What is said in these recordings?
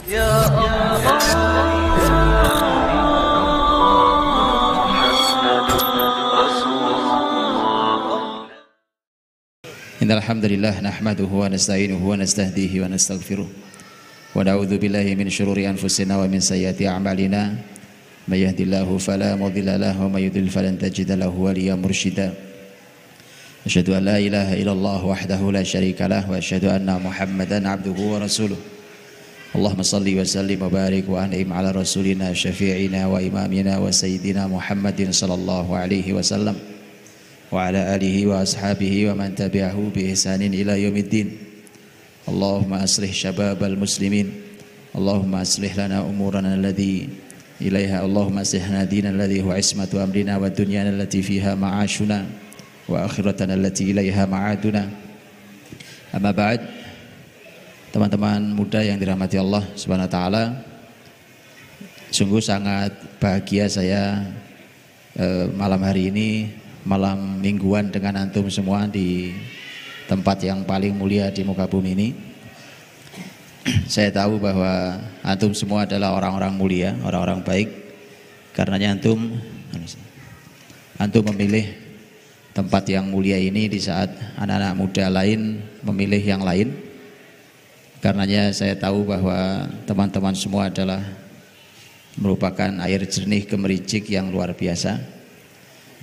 إن الحمد لله نحمده ونستعينه ونستهديه ونستغفره ونعوذ بالله من شرور أنفسنا ومن سيئات أعمالنا. من يهد الله فلا مضل له ومن يضلل فلن تجد له وليا مرشدا. أشهد أن لا إله إلا الله وحده لا شريك له وأشهد أن محمدا عبده ورسوله. اللهم صل وسلم وبارك وأنعم على رسولنا شفيعنا وإمامنا وسيدنا محمد صلى الله عليه وسلم. وعلى آله وأصحابه ومن تبعه بإحسان إلى يوم الدين. اللهم أصلح شباب المسلمين. اللهم أصلح لنا أمورنا الذي إليها. اللهم أصلح لنا ديننا الذي هو عصمة أمرنا ودنيانا التي فيها معاشنا وآخرتنا التي إليها معادنا. أما بعد teman-teman muda yang dirahmati Allah Subhanahu wa taala sungguh sangat bahagia saya eh, malam hari ini malam mingguan dengan antum semua di tempat yang paling mulia di muka bumi ini. Saya tahu bahwa antum semua adalah orang-orang mulia, orang-orang baik. Karenanya antum antum memilih tempat yang mulia ini di saat anak-anak muda lain memilih yang lain. Karenanya saya tahu bahwa teman-teman semua adalah merupakan air jernih gemericik yang luar biasa.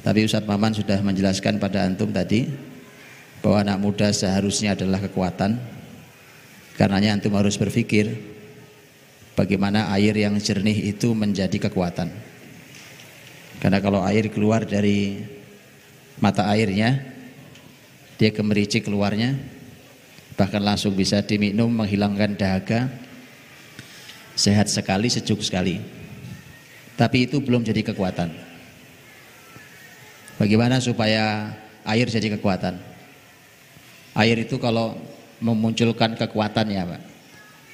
Tapi Ustadz Maman sudah menjelaskan pada antum tadi bahwa anak muda seharusnya adalah kekuatan. Karenanya antum harus berpikir bagaimana air yang jernih itu menjadi kekuatan. Karena kalau air keluar dari mata airnya, dia gemericik keluarnya, bahkan langsung bisa diminum menghilangkan dahaga, sehat sekali, sejuk sekali. Tapi itu belum jadi kekuatan. Bagaimana supaya air jadi kekuatan? Air itu kalau memunculkan kekuatannya, Pak.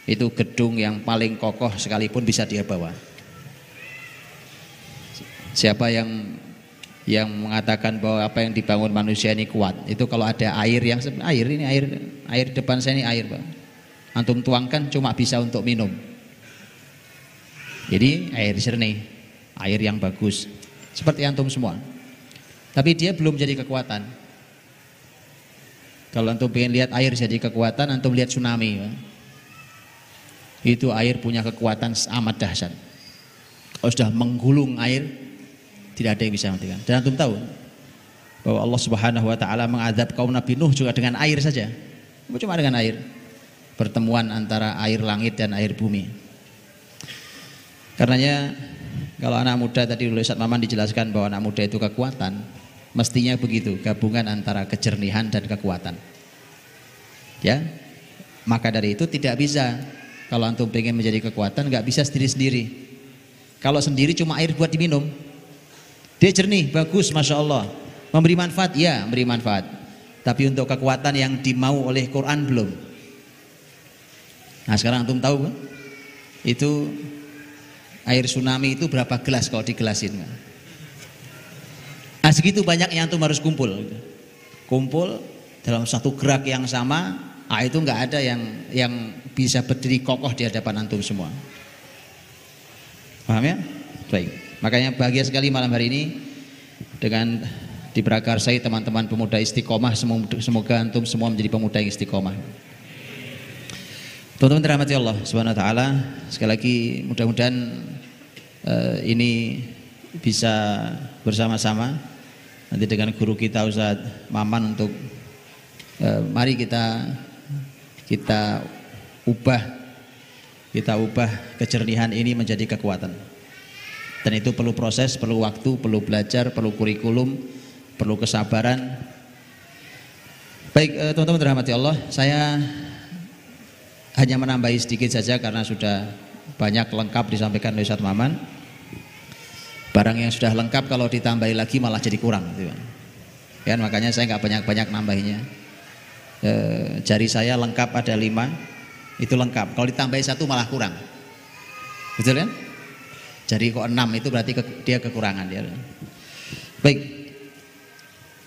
Itu gedung yang paling kokoh sekalipun bisa dia bawa. Siapa yang yang mengatakan bahwa apa yang dibangun manusia ini kuat, itu kalau ada air yang air ini air air depan saya ini air, Pak. Antum tuangkan cuma bisa untuk minum. Jadi air jernih, air yang bagus. Seperti antum semua. Tapi dia belum jadi kekuatan. Kalau antum pengen lihat air jadi kekuatan, antum lihat tsunami. Itu air punya kekuatan amat dahsyat. Kalau sudah menggulung air, tidak ada yang bisa matikan. Dan antum tahu bahwa Allah Subhanahu wa taala mengadab kaum Nabi Nuh juga dengan air saja. Cuma dengan air. Pertemuan antara air langit dan air bumi. Karenanya kalau anak muda tadi oleh Ustaz Maman dijelaskan bahwa anak muda itu kekuatan, Mestinya begitu, gabungan antara kejernihan dan kekuatan. Ya, maka dari itu tidak bisa kalau antum pengen menjadi kekuatan nggak bisa sendiri-sendiri. Kalau sendiri cuma air buat diminum, dia jernih, bagus, masya Allah. Memberi manfaat, ya, memberi manfaat. Tapi untuk kekuatan yang dimau oleh Quran belum. Nah sekarang antum tahu? Itu air tsunami itu berapa gelas kalau digelasin? Kan? Nah segitu banyaknya antum harus kumpul. Kumpul dalam satu gerak yang sama, ah itu nggak ada yang yang bisa berdiri kokoh di hadapan antum semua. Paham ya? Baik. Makanya bahagia sekali malam hari ini dengan diprakarsai teman-teman pemuda istiqomah. Semoga antum semua menjadi pemuda yang istiqomah. Teman-teman dirahmati Allah Subhanahu wa taala, sekali lagi mudah-mudahan uh, ini bisa bersama-sama. Nanti dengan guru kita Ustaz Maman untuk eh, mari kita kita ubah kita ubah kejernihan ini menjadi kekuatan dan itu perlu proses, perlu waktu, perlu belajar, perlu kurikulum, perlu kesabaran. Baik eh, teman-teman dirahmati Allah, saya hanya menambahi sedikit saja karena sudah banyak lengkap disampaikan oleh Ustaz Maman. Barang yang sudah lengkap kalau ditambahi lagi malah jadi kurang. Gitu. Ya, makanya saya nggak banyak-banyak nambahinya. E, jari saya lengkap ada lima, itu lengkap. Kalau ditambahi satu malah kurang. Betul kan? Jadi kok enam itu berarti ke, dia kekurangan dia. Baik,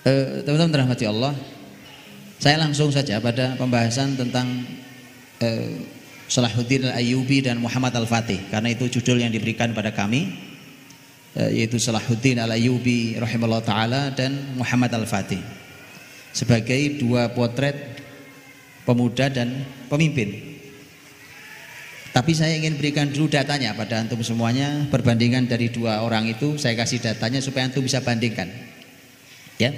e, teman-teman rahmati Allah. Saya langsung saja pada pembahasan tentang e, Salahuddin Al-Ayyubi dan Muhammad Al-Fatih karena itu judul yang diberikan pada kami eh, yaitu Salahuddin Al-Ayyubi rahimahullah taala dan Muhammad Al-Fatih sebagai dua potret pemuda dan pemimpin. Tapi saya ingin berikan dulu datanya pada antum semuanya perbandingan dari dua orang itu saya kasih datanya supaya antum bisa bandingkan. Ya.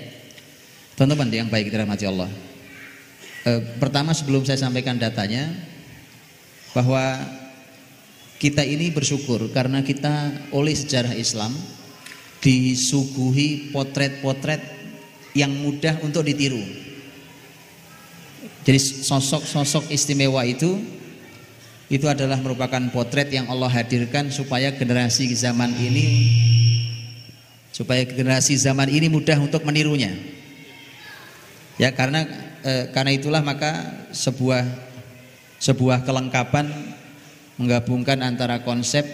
Teman-teman yang baik dirahmati Allah. E, pertama sebelum saya sampaikan datanya bahwa kita ini bersyukur karena kita oleh sejarah Islam disuguhi potret-potret yang mudah untuk ditiru. Jadi sosok-sosok istimewa itu itu adalah merupakan potret yang Allah hadirkan supaya generasi zaman ini supaya generasi zaman ini mudah untuk menirunya. Ya karena e, karena itulah maka sebuah sebuah kelengkapan menggabungkan antara konsep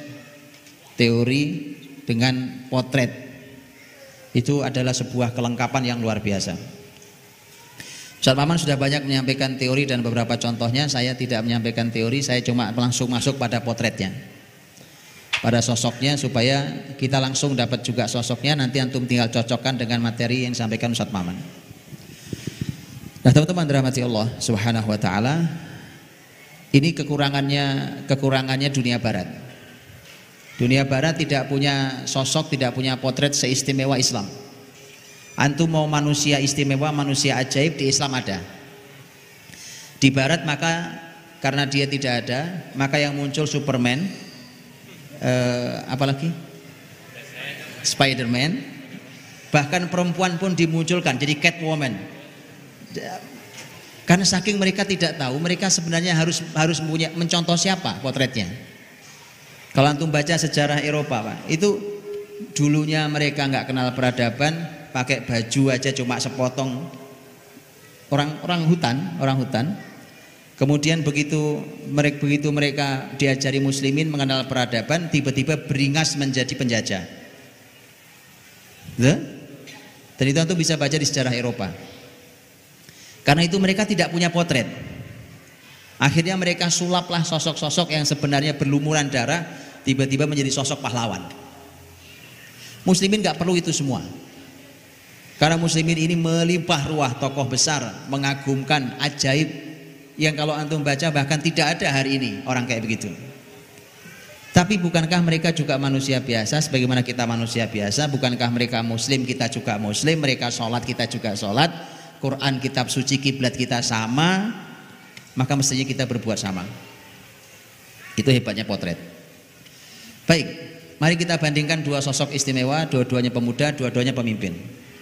teori dengan potret itu adalah sebuah kelengkapan yang luar biasa. Ustaz Maman sudah banyak menyampaikan teori dan beberapa contohnya. Saya tidak menyampaikan teori saya cuma langsung masuk pada potretnya. Pada sosoknya supaya kita langsung dapat juga sosoknya. Nanti antum tinggal cocokkan dengan materi yang disampaikan Ustaz Maman. Nah teman-teman dirahmati Allah subhanahu wa ta'ala Ini kekurangannya kekurangannya dunia barat. Dunia barat tidak punya sosok, tidak punya potret seistimewa Islam Antum mau manusia istimewa, manusia ajaib di Islam ada. Di barat maka karena dia tidak ada Maka yang muncul Superman uh, apalagi Spiderman. Bahkan perempuan pun dimunculkan jadi Catwoman. Karena saking mereka tidak tahu mereka sebenarnya harus harus punya mencontoh siapa potretnya? Kalau antum baca sejarah Eropa pak itu dulunya mereka nggak kenal peradaban pakai baju aja cuma sepotong orang orang hutan orang hutan Kemudian begitu mereka begitu mereka diajari muslimin mengenal peradaban, tiba-tiba beringas menjadi penjajah. The? Dan itu tentu bisa baca di sejarah Eropa. Karena itu mereka tidak punya potret. Akhirnya mereka sulaplah sosok-sosok yang sebenarnya berlumuran darah, tiba-tiba menjadi sosok pahlawan. Muslimin nggak perlu itu semua. Karena muslimin ini melimpah ruah tokoh besar, mengagumkan, ajaib, yang kalau antum baca bahkan tidak ada hari ini orang kayak begitu. Tapi bukankah mereka juga manusia biasa sebagaimana kita manusia biasa? Bukankah mereka muslim kita juga muslim? Mereka sholat kita juga sholat. Quran kitab suci kiblat kita sama. Maka mestinya kita berbuat sama. Itu hebatnya potret. Baik, mari kita bandingkan dua sosok istimewa, dua-duanya pemuda, dua-duanya pemimpin.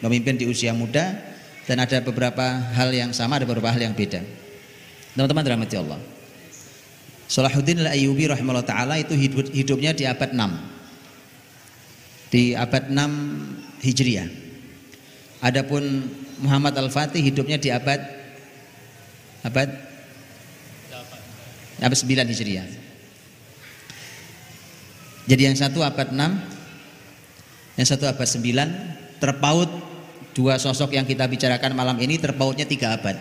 Pemimpin di usia muda dan ada beberapa hal yang sama, ada beberapa hal yang beda. Teman-teman dirahmati Allah. Salahuddin Al-Ayyubi rahimahullah taala itu hidup, hidupnya di abad 6. Di abad 6 Hijriah. Adapun Muhammad Al-Fatih hidupnya di abad abad abad 9 Hijriah. Jadi yang satu abad 6, yang satu abad 9, terpaut dua sosok yang kita bicarakan malam ini terpautnya tiga abad.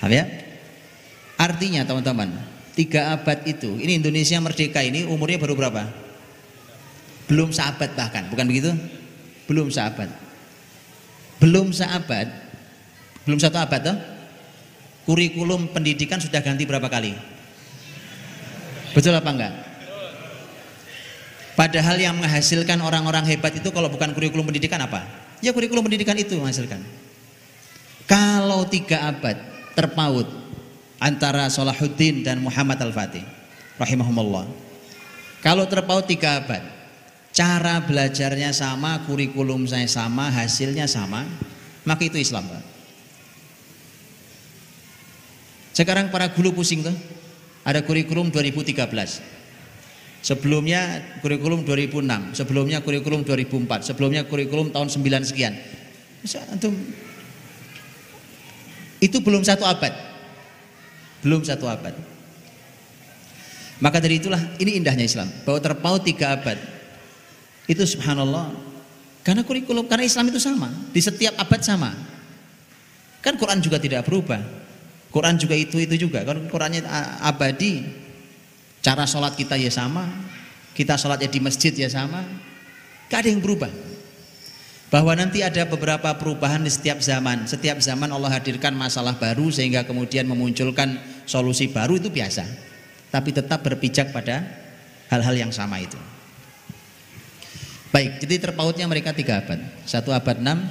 Paham ya? Artinya teman-teman, tiga abad itu, ini Indonesia merdeka ini umurnya baru berapa? Belum seabad bahkan, bukan begitu? Belum seabad. Belum seabad, belum satu abad toh? Kurikulum pendidikan sudah ganti berapa kali? Betul apa enggak? Padahal yang menghasilkan orang-orang hebat itu kalau bukan kurikulum pendidikan apa? Ya kurikulum pendidikan itu menghasilkan. Kalau tiga abad terpaut antara Salahuddin dan Muhammad Al-Fatih rahimahumullah. Kalau terpaut tiga abad, cara belajarnya sama, kurikulum saya sama, hasilnya sama, maka itu Islam. Pak. Sekarang para guru pusing tuh. Ada kurikulum 2013. Sebelumnya kurikulum 2006, sebelumnya kurikulum 2004, sebelumnya kurikulum tahun 9 sekian. Antum itu belum satu abad. Belum satu abad. Maka dari itulah ini indahnya Islam. Bahwa terpaut tiga abad. Itu subhanallah. Karena kurikulum, karena Islam itu sama. Di setiap abad sama. Kan Quran juga tidak berubah. Quran juga itu itu juga. Kan Qurannya abadi. Cara sholat kita ya sama. Kita sholatnya di masjid ya sama. Gak ada yang berubah. Bahwa nanti ada beberapa perubahan di setiap zaman. Setiap zaman Allah hadirkan masalah baru sehingga kemudian memunculkan solusi baru itu biasa. Tapi tetap berpijak pada hal-hal yang sama itu. Baik, jadi terpautnya mereka tiga abad. Satu abad enam,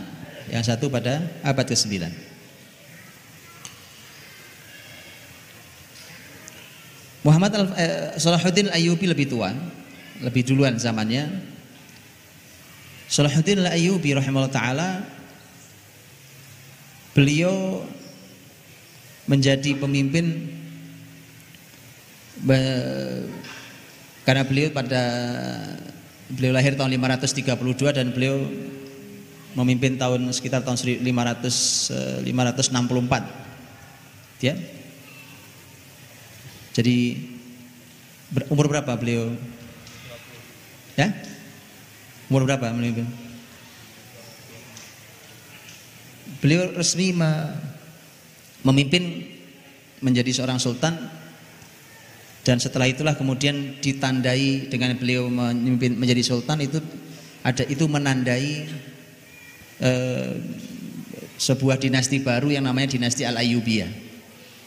yang satu pada abad ke-9. Muhammad Al eh, Salahuddin Ayyubi lebih tua, lebih duluan zamannya. Salahuddin Al Ayyubi rahimahullah taala beliau menjadi pemimpin karena beliau pada beliau lahir tahun 532 dan beliau memimpin tahun sekitar tahun 500 564 ya jadi umur berapa beliau? Ya? Umur berapa memimpin beliau resmi memimpin menjadi seorang sultan. Dan setelah itulah kemudian ditandai dengan beliau memimpin menjadi sultan itu ada itu menandai eh, sebuah dinasti baru yang namanya dinasti Al-Ayyubiyah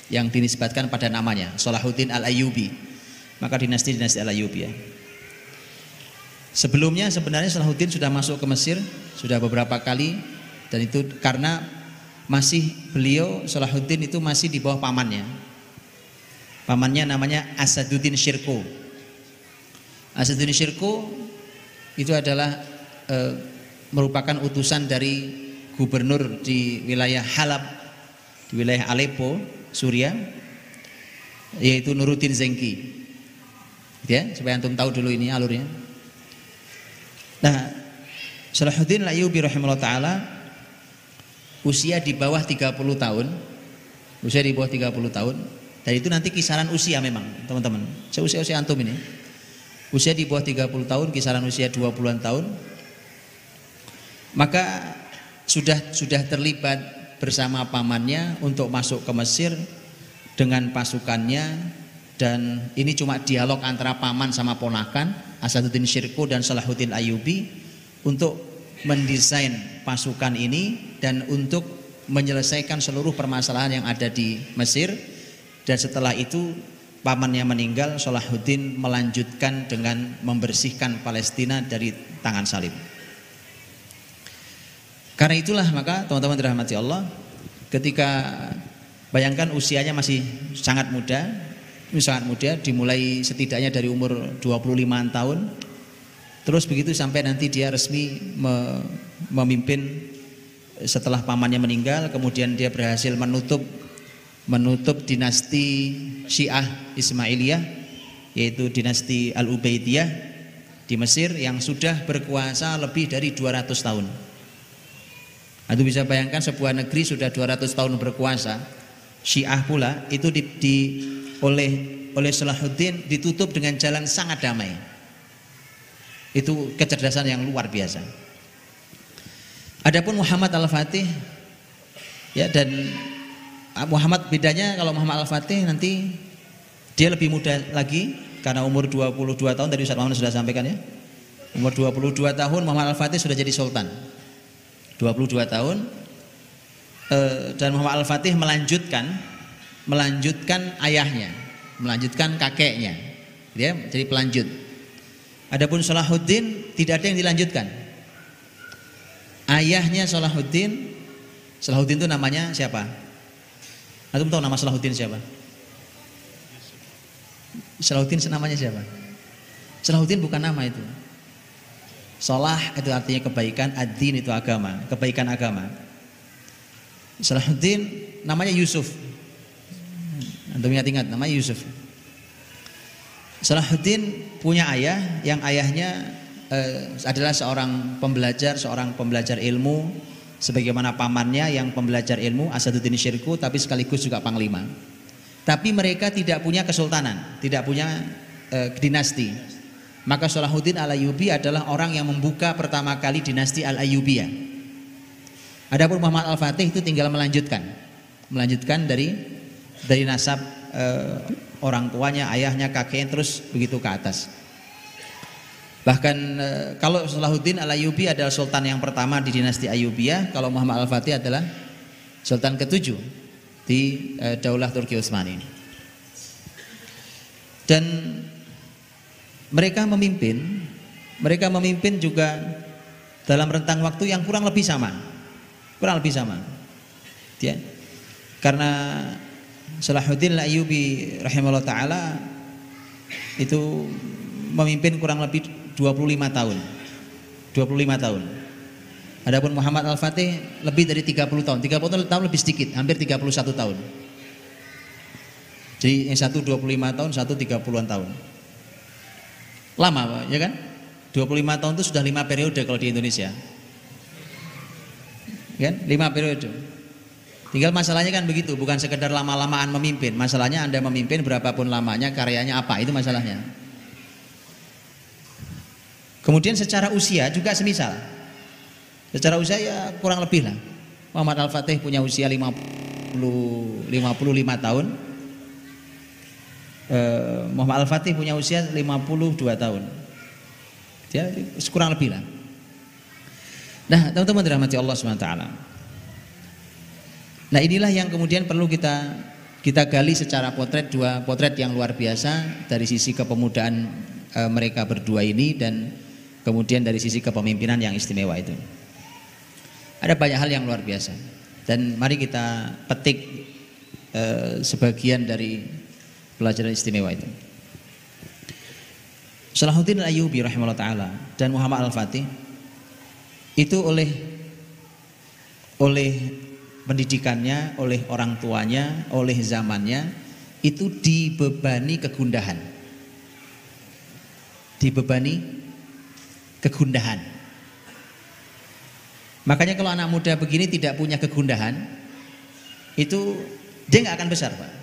yang dinisbatkan pada namanya Salahuddin Al-Ayyubi. Maka dinasti dinasti Al-Ayyubiyah sebelumnya sebenarnya Salahuddin sudah masuk ke Mesir sudah beberapa kali dan itu karena masih beliau Salahuddin itu masih di bawah pamannya. Pamannya namanya Asaduddin Syirko Asaduddin Syirko itu adalah eh, merupakan utusan dari gubernur di wilayah Halab di wilayah Aleppo Suria yaitu Nuruddin Zengki. Ya supaya antum tahu dulu ini alurnya. Nah Salahuddin Al-Ayyubi rahimahullah taala usia di bawah 30 tahun usia di bawah 30 tahun dan itu nanti kisaran usia memang teman-teman. Seusia-usia antum ini usia di bawah 30 tahun kisaran usia 20-an tahun maka sudah sudah terlibat bersama pamannya untuk masuk ke Mesir dengan pasukannya dan ini cuma dialog antara paman sama ponakan Asaduddin Syirko dan Salahuddin Ayubi untuk mendesain pasukan ini dan untuk menyelesaikan seluruh permasalahan yang ada di Mesir dan setelah itu pamannya meninggal Salahuddin melanjutkan dengan membersihkan Palestina dari tangan salib. Karena itulah maka teman-teman dirahmati Allah ketika bayangkan usianya masih sangat muda, sangat muda dimulai setidaknya dari umur 25 tahun terus begitu sampai nanti dia resmi memimpin setelah pamannya meninggal kemudian dia berhasil menutup menutup dinasti Syiah Ismailiyah yaitu dinasti Al-Ubaidiyah di Mesir yang sudah berkuasa lebih dari 200 tahun. Anda bisa bayangkan sebuah negeri sudah 200 tahun berkuasa, Syiah pula itu di, di oleh oleh Salahuddin ditutup dengan jalan sangat damai. Itu kecerdasan yang luar biasa. Adapun Muhammad Al-Fatih ya dan ah, Muhammad bedanya kalau Muhammad Al-Fatih nanti dia lebih muda lagi karena umur 22 tahun tadi Ustaz Muhammad sudah sampaikan ya. Umur 22 tahun Muhammad Al-Fatih sudah jadi sultan. 22 tahun eh, dan Muhammad Al-Fatih melanjutkan melanjutkan ayahnya, melanjutkan kakeknya. Dia jadi pelanjut. Adapun Salahuddin tidak ada yang dilanjutkan. Ayahnya Salahuddin, Salahuddin itu namanya siapa? Antum tahu nama Salahuddin siapa? Salahuddin namanya siapa? Salahuddin bukan nama itu. Salah itu artinya kebaikan, ad-din itu agama, kebaikan agama. Salahuddin namanya Yusuf. Antum ingat-ingat namanya Yusuf. Salahuddin punya ayah yang ayahnya eh, adalah seorang pembelajar, seorang pembelajar ilmu sebagaimana pamannya yang pembelajar ilmu Asaduddin Syirku tapi sekaligus juga panglima. Tapi mereka tidak punya kesultanan, tidak punya eh, dinasti. Maka Salahuddin Al-Ayyubi adalah orang yang membuka pertama kali dinasti Al-Ayyubiyah. Adapun Muhammad Al-Fatih itu tinggal melanjutkan. Melanjutkan dari dari nasab eh, orang tuanya, ayahnya, kakeknya terus begitu ke atas. Bahkan eh, kalau Salahuddin Al-Ayyubi adalah sultan yang pertama di dinasti Ayyubiyah, kalau Muhammad Al-Fatih adalah sultan ketujuh di eh, Daulah Turki Utsmani. Dan mereka memimpin, mereka memimpin juga dalam rentang waktu yang kurang lebih sama. Kurang lebih sama. Ya. Karena Salahuddin Al-Ayyubi rahimahullah taala itu memimpin kurang lebih 25 tahun. 25 tahun. Adapun Muhammad Al-Fatih lebih dari 30 tahun. 30 tahun lebih sedikit, hampir 31 tahun. Jadi yang satu 25 tahun, satu 30-an tahun. Lama ya kan? 25 tahun itu sudah lima periode kalau di Indonesia. Kan? Lima periode. Tinggal masalahnya kan begitu, bukan sekedar lama-lamaan memimpin. Masalahnya Anda memimpin berapapun lamanya, karyanya apa, itu masalahnya. Kemudian secara usia juga semisal. Secara usia ya kurang lebih lah. Muhammad Al-Fatih punya usia 50 55 tahun. Eh, Muhammad Al-Fatih punya usia 52 tahun. Ya, kurang lebih lah. Nah, teman-teman dirahmati Allah SWT. Nah, inilah yang kemudian perlu kita kita gali secara potret dua potret yang luar biasa dari sisi kepemudaan e, mereka berdua ini dan kemudian dari sisi kepemimpinan yang istimewa itu. Ada banyak hal yang luar biasa dan mari kita petik e, sebagian dari pelajaran istimewa itu. Salahuddin Al-Ayyubi rahimahullah taala dan Muhammad Al-Fatih itu oleh oleh pendidikannya, oleh orang tuanya, oleh zamannya itu dibebani kegundahan. Dibebani kegundahan. Makanya kalau anak muda begini tidak punya kegundahan, itu dia nggak akan besar, Pak.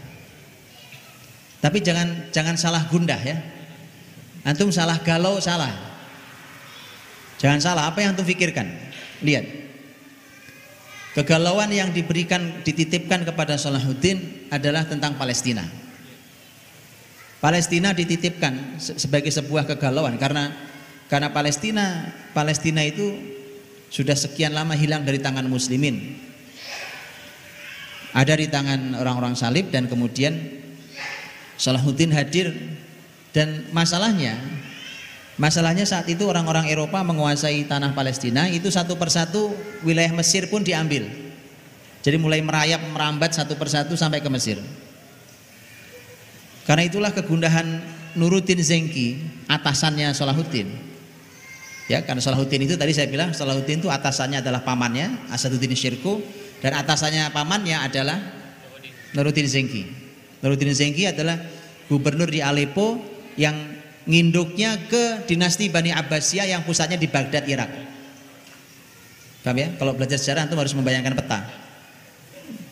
Tapi jangan jangan salah gundah ya. Antum salah galau salah. Jangan salah, apa yang antum pikirkan? Lihat. Kegalauan yang diberikan dititipkan kepada Salahuddin adalah tentang Palestina. Palestina dititipkan sebagai sebuah kegalauan karena karena Palestina Palestina itu sudah sekian lama hilang dari tangan muslimin. Ada di tangan orang-orang salib dan kemudian Salahuddin hadir dan masalahnya Masalahnya saat itu orang-orang Eropa menguasai tanah Palestina itu satu persatu wilayah Mesir pun diambil. Jadi mulai merayap merambat satu persatu sampai ke Mesir. Karena itulah kegundahan Nuruddin Zengki, atasannya Salahuddin. Ya, karena Salahuddin itu tadi saya bilang Salahuddin itu atasannya adalah pamannya Asaduddin Syirku dan atasannya pamannya adalah Nuruddin Zengki. Nuruddin Zengki adalah gubernur di Aleppo yang nginduknya ke dinasti Bani Abbasiyah yang pusatnya di Baghdad, Irak. Paham ya? Kalau belajar sejarah antum harus membayangkan peta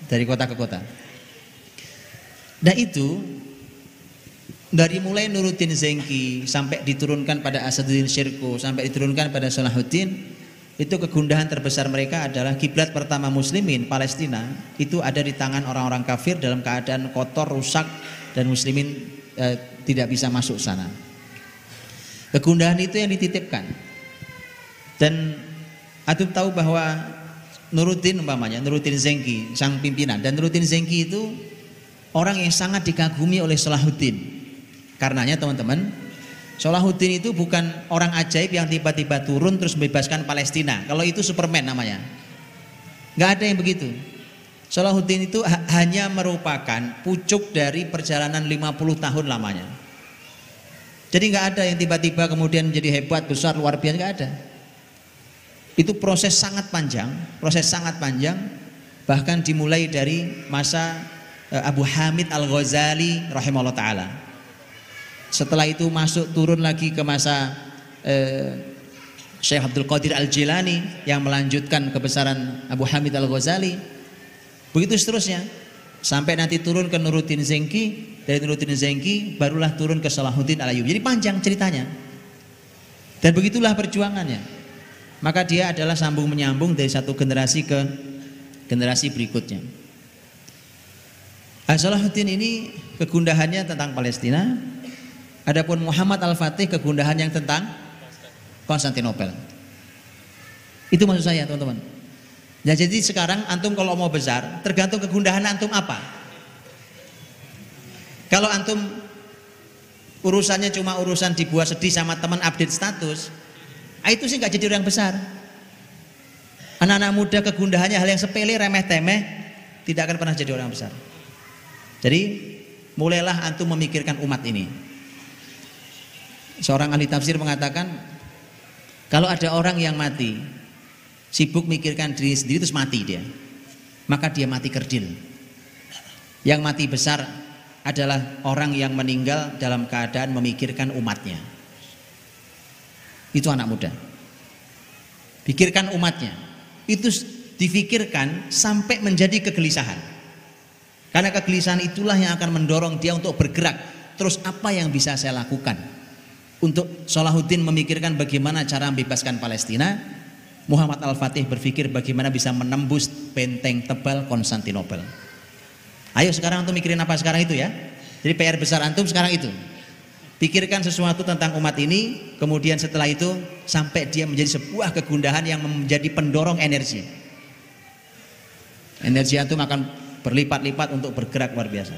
dari kota ke kota. Nah itu dari mulai Nuruddin Zengki sampai diturunkan pada Asaduddin Syirku sampai diturunkan pada Salahuddin itu kegundahan terbesar mereka adalah kiblat pertama muslimin Palestina itu ada di tangan orang-orang kafir dalam keadaan kotor, rusak dan muslimin eh, tidak bisa masuk sana. Kegundahan itu yang dititipkan. Dan Adub tahu bahwa Nuruddin umpamanya, Nuruddin Zengki, sang pimpinan. Dan Nuruddin Zengki itu orang yang sangat dikagumi oleh Salahuddin. Karenanya teman-teman, Salahuddin itu bukan orang ajaib yang tiba-tiba turun terus membebaskan Palestina. Kalau itu Superman namanya. Gak ada yang begitu. Salahuddin itu hanya merupakan pucuk dari perjalanan 50 tahun lamanya. Jadi nggak ada yang tiba-tiba kemudian menjadi hebat, besar, luar biasa nggak ada. Itu proses sangat panjang, proses sangat panjang, bahkan dimulai dari masa eh, Abu Hamid Al Ghazali rahimahullah taala. Setelah itu masuk turun lagi ke masa eh, Syekh Abdul Qadir Al Jilani yang melanjutkan kebesaran Abu Hamid Al Ghazali. Begitu seterusnya sampai nanti turun ke Nuruddin Zengki dari Nuruddin Zengki barulah turun ke Salahuddin Al-Ayyubi. Jadi panjang ceritanya. Dan begitulah perjuangannya. Maka dia adalah sambung menyambung dari satu generasi ke generasi berikutnya. Salahuddin ini kegundahannya tentang Palestina. Adapun Muhammad Al-Fatih kegundahan yang tentang Konstantinopel. Itu maksud saya, teman-teman. Ya jadi sekarang antum kalau mau besar, tergantung kegundahan antum apa. Kalau antum urusannya cuma urusan dibuat sedih sama teman update status, ah, itu sih nggak jadi orang besar. Anak-anak muda kegundahannya hal yang sepele, remeh temeh, tidak akan pernah jadi orang besar. Jadi mulailah antum memikirkan umat ini. Seorang ahli tafsir mengatakan kalau ada orang yang mati sibuk mikirkan diri sendiri terus mati dia. Maka dia mati kerdil. Yang mati besar adalah orang yang meninggal dalam keadaan memikirkan umatnya. Itu anak muda. Pikirkan umatnya. Itu difikirkan sampai menjadi kegelisahan. Karena kegelisahan itulah yang akan mendorong dia untuk bergerak. Terus apa yang bisa saya lakukan? Untuk Salahuddin memikirkan bagaimana cara membebaskan Palestina, Muhammad Al-Fatih berpikir bagaimana bisa menembus benteng tebal Konstantinopel. Ayo sekarang antum mikirin apa sekarang itu ya. Jadi PR besar antum sekarang itu. Pikirkan sesuatu tentang umat ini, kemudian setelah itu sampai dia menjadi sebuah kegundahan yang menjadi pendorong energi. Energi antum akan berlipat-lipat untuk bergerak luar biasa.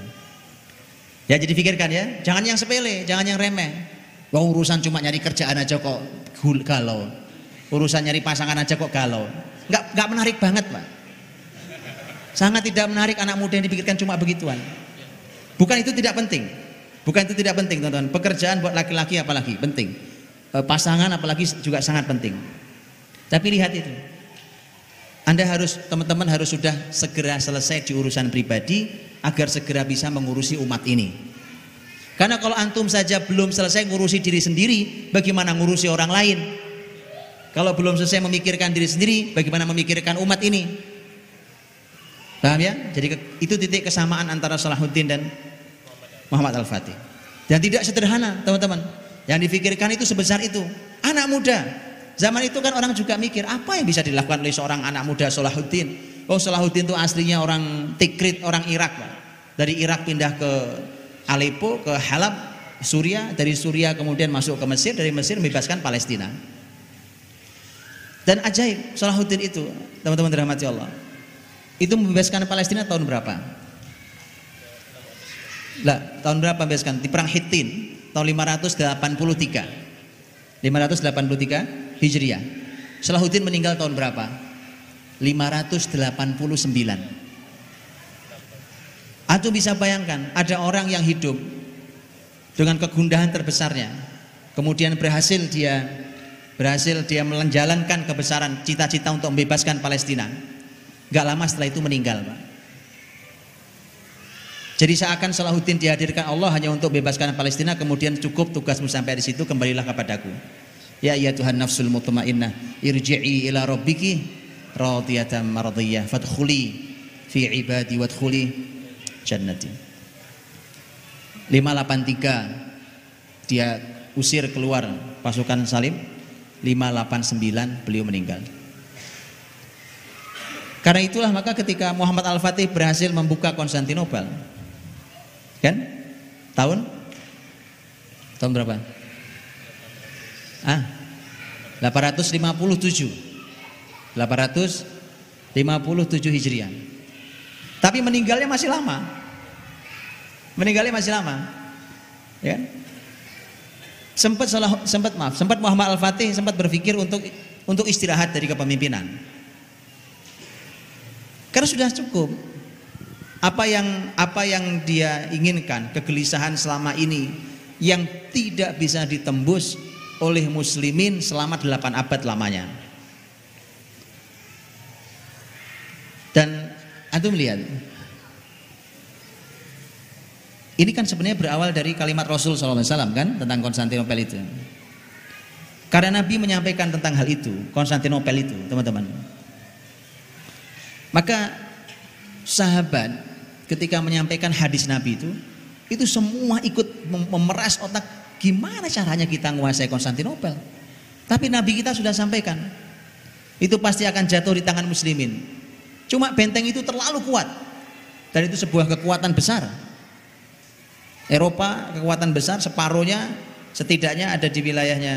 Ya jadi pikirkan ya, jangan yang sepele, jangan yang remeh. Wah urusan cuma nyari kerjaan aja kok galau. Urusan nyari pasangan aja kok galau. Enggak enggak menarik banget, Pak. Sangat tidak menarik anak muda yang dipikirkan cuma begituan. Bukan itu tidak penting. Bukan itu tidak penting, teman-teman. Pekerjaan buat laki-laki apalagi penting. E, pasangan apalagi juga sangat penting. Tapi lihat itu. Anda harus teman-teman harus sudah segera selesai di urusan pribadi agar segera bisa mengurusi umat ini. Karena kalau antum saja belum selesai ngurusi diri sendiri, bagaimana ngurusi orang lain? Kalau belum selesai memikirkan diri sendiri, bagaimana memikirkan umat ini? Paham ya? Jadi itu titik kesamaan antara Salahuddin dan Muhammad Al-Fatih. Dan tidak sederhana, teman-teman. Yang difikirkan itu sebesar itu. Anak muda, Zaman itu kan orang juga mikir apa yang bisa dilakukan oleh seorang anak muda Salahuddin. Oh Salahuddin itu aslinya orang Tikrit, orang Irak. Pak. Dari Irak pindah ke Aleppo, ke Halab, Suria. Dari Suria kemudian masuk ke Mesir. Dari Mesir membebaskan Palestina. Dan ajaib Salahuddin itu, teman-teman dirahmati Allah. Itu membebaskan Palestina tahun berapa? Lah, tahun berapa membebaskan? Di perang Hittin tahun 583. 583 Hijriah. Salahuddin meninggal tahun berapa? 589. Atau bisa bayangkan ada orang yang hidup dengan kegundahan terbesarnya, kemudian berhasil dia berhasil dia menjalankan kebesaran cita-cita untuk membebaskan Palestina. Gak lama setelah itu meninggal, Pak. Jadi seakan Salahuddin dihadirkan Allah hanya untuk bebaskan Palestina, kemudian cukup tugasmu sampai di situ, kembalilah kepadaku. Ya ya Tuhan nafsul mutmainnah irji'i ila rabbiki radiyatan mardiyah fadkhuli fi ibadi wadkhuli jannati. 583 dia usir keluar pasukan Salim. 589 beliau meninggal. Karena itulah maka ketika Muhammad Al-Fatih berhasil membuka Konstantinopel kan? Tahun? Tahun berapa? Ah 857 857 Hijriah tapi meninggalnya masih lama. Meninggalnya masih lama. Ya sempat salah sempat maaf sempat Muhammad Al-Fatih sempat berpikir untuk untuk istirahat dari kepemimpinan. Karena sudah cukup. Apa yang apa yang dia inginkan kegelisahan selama ini yang tidak bisa ditembus oleh muslimin selama delapan abad lamanya. Dan antum lihat ini kan sebenarnya berawal dari kalimat Rasul SAW kan tentang Konstantinopel itu. Karena Nabi menyampaikan tentang hal itu, Konstantinopel itu, teman-teman. Maka sahabat ketika menyampaikan hadis Nabi itu, itu semua ikut memeras otak Gimana caranya kita menguasai Konstantinopel? Tapi Nabi kita sudah sampaikan. Itu pasti akan jatuh di tangan muslimin. Cuma benteng itu terlalu kuat. dan itu sebuah kekuatan besar. Eropa kekuatan besar separuhnya setidaknya ada di wilayahnya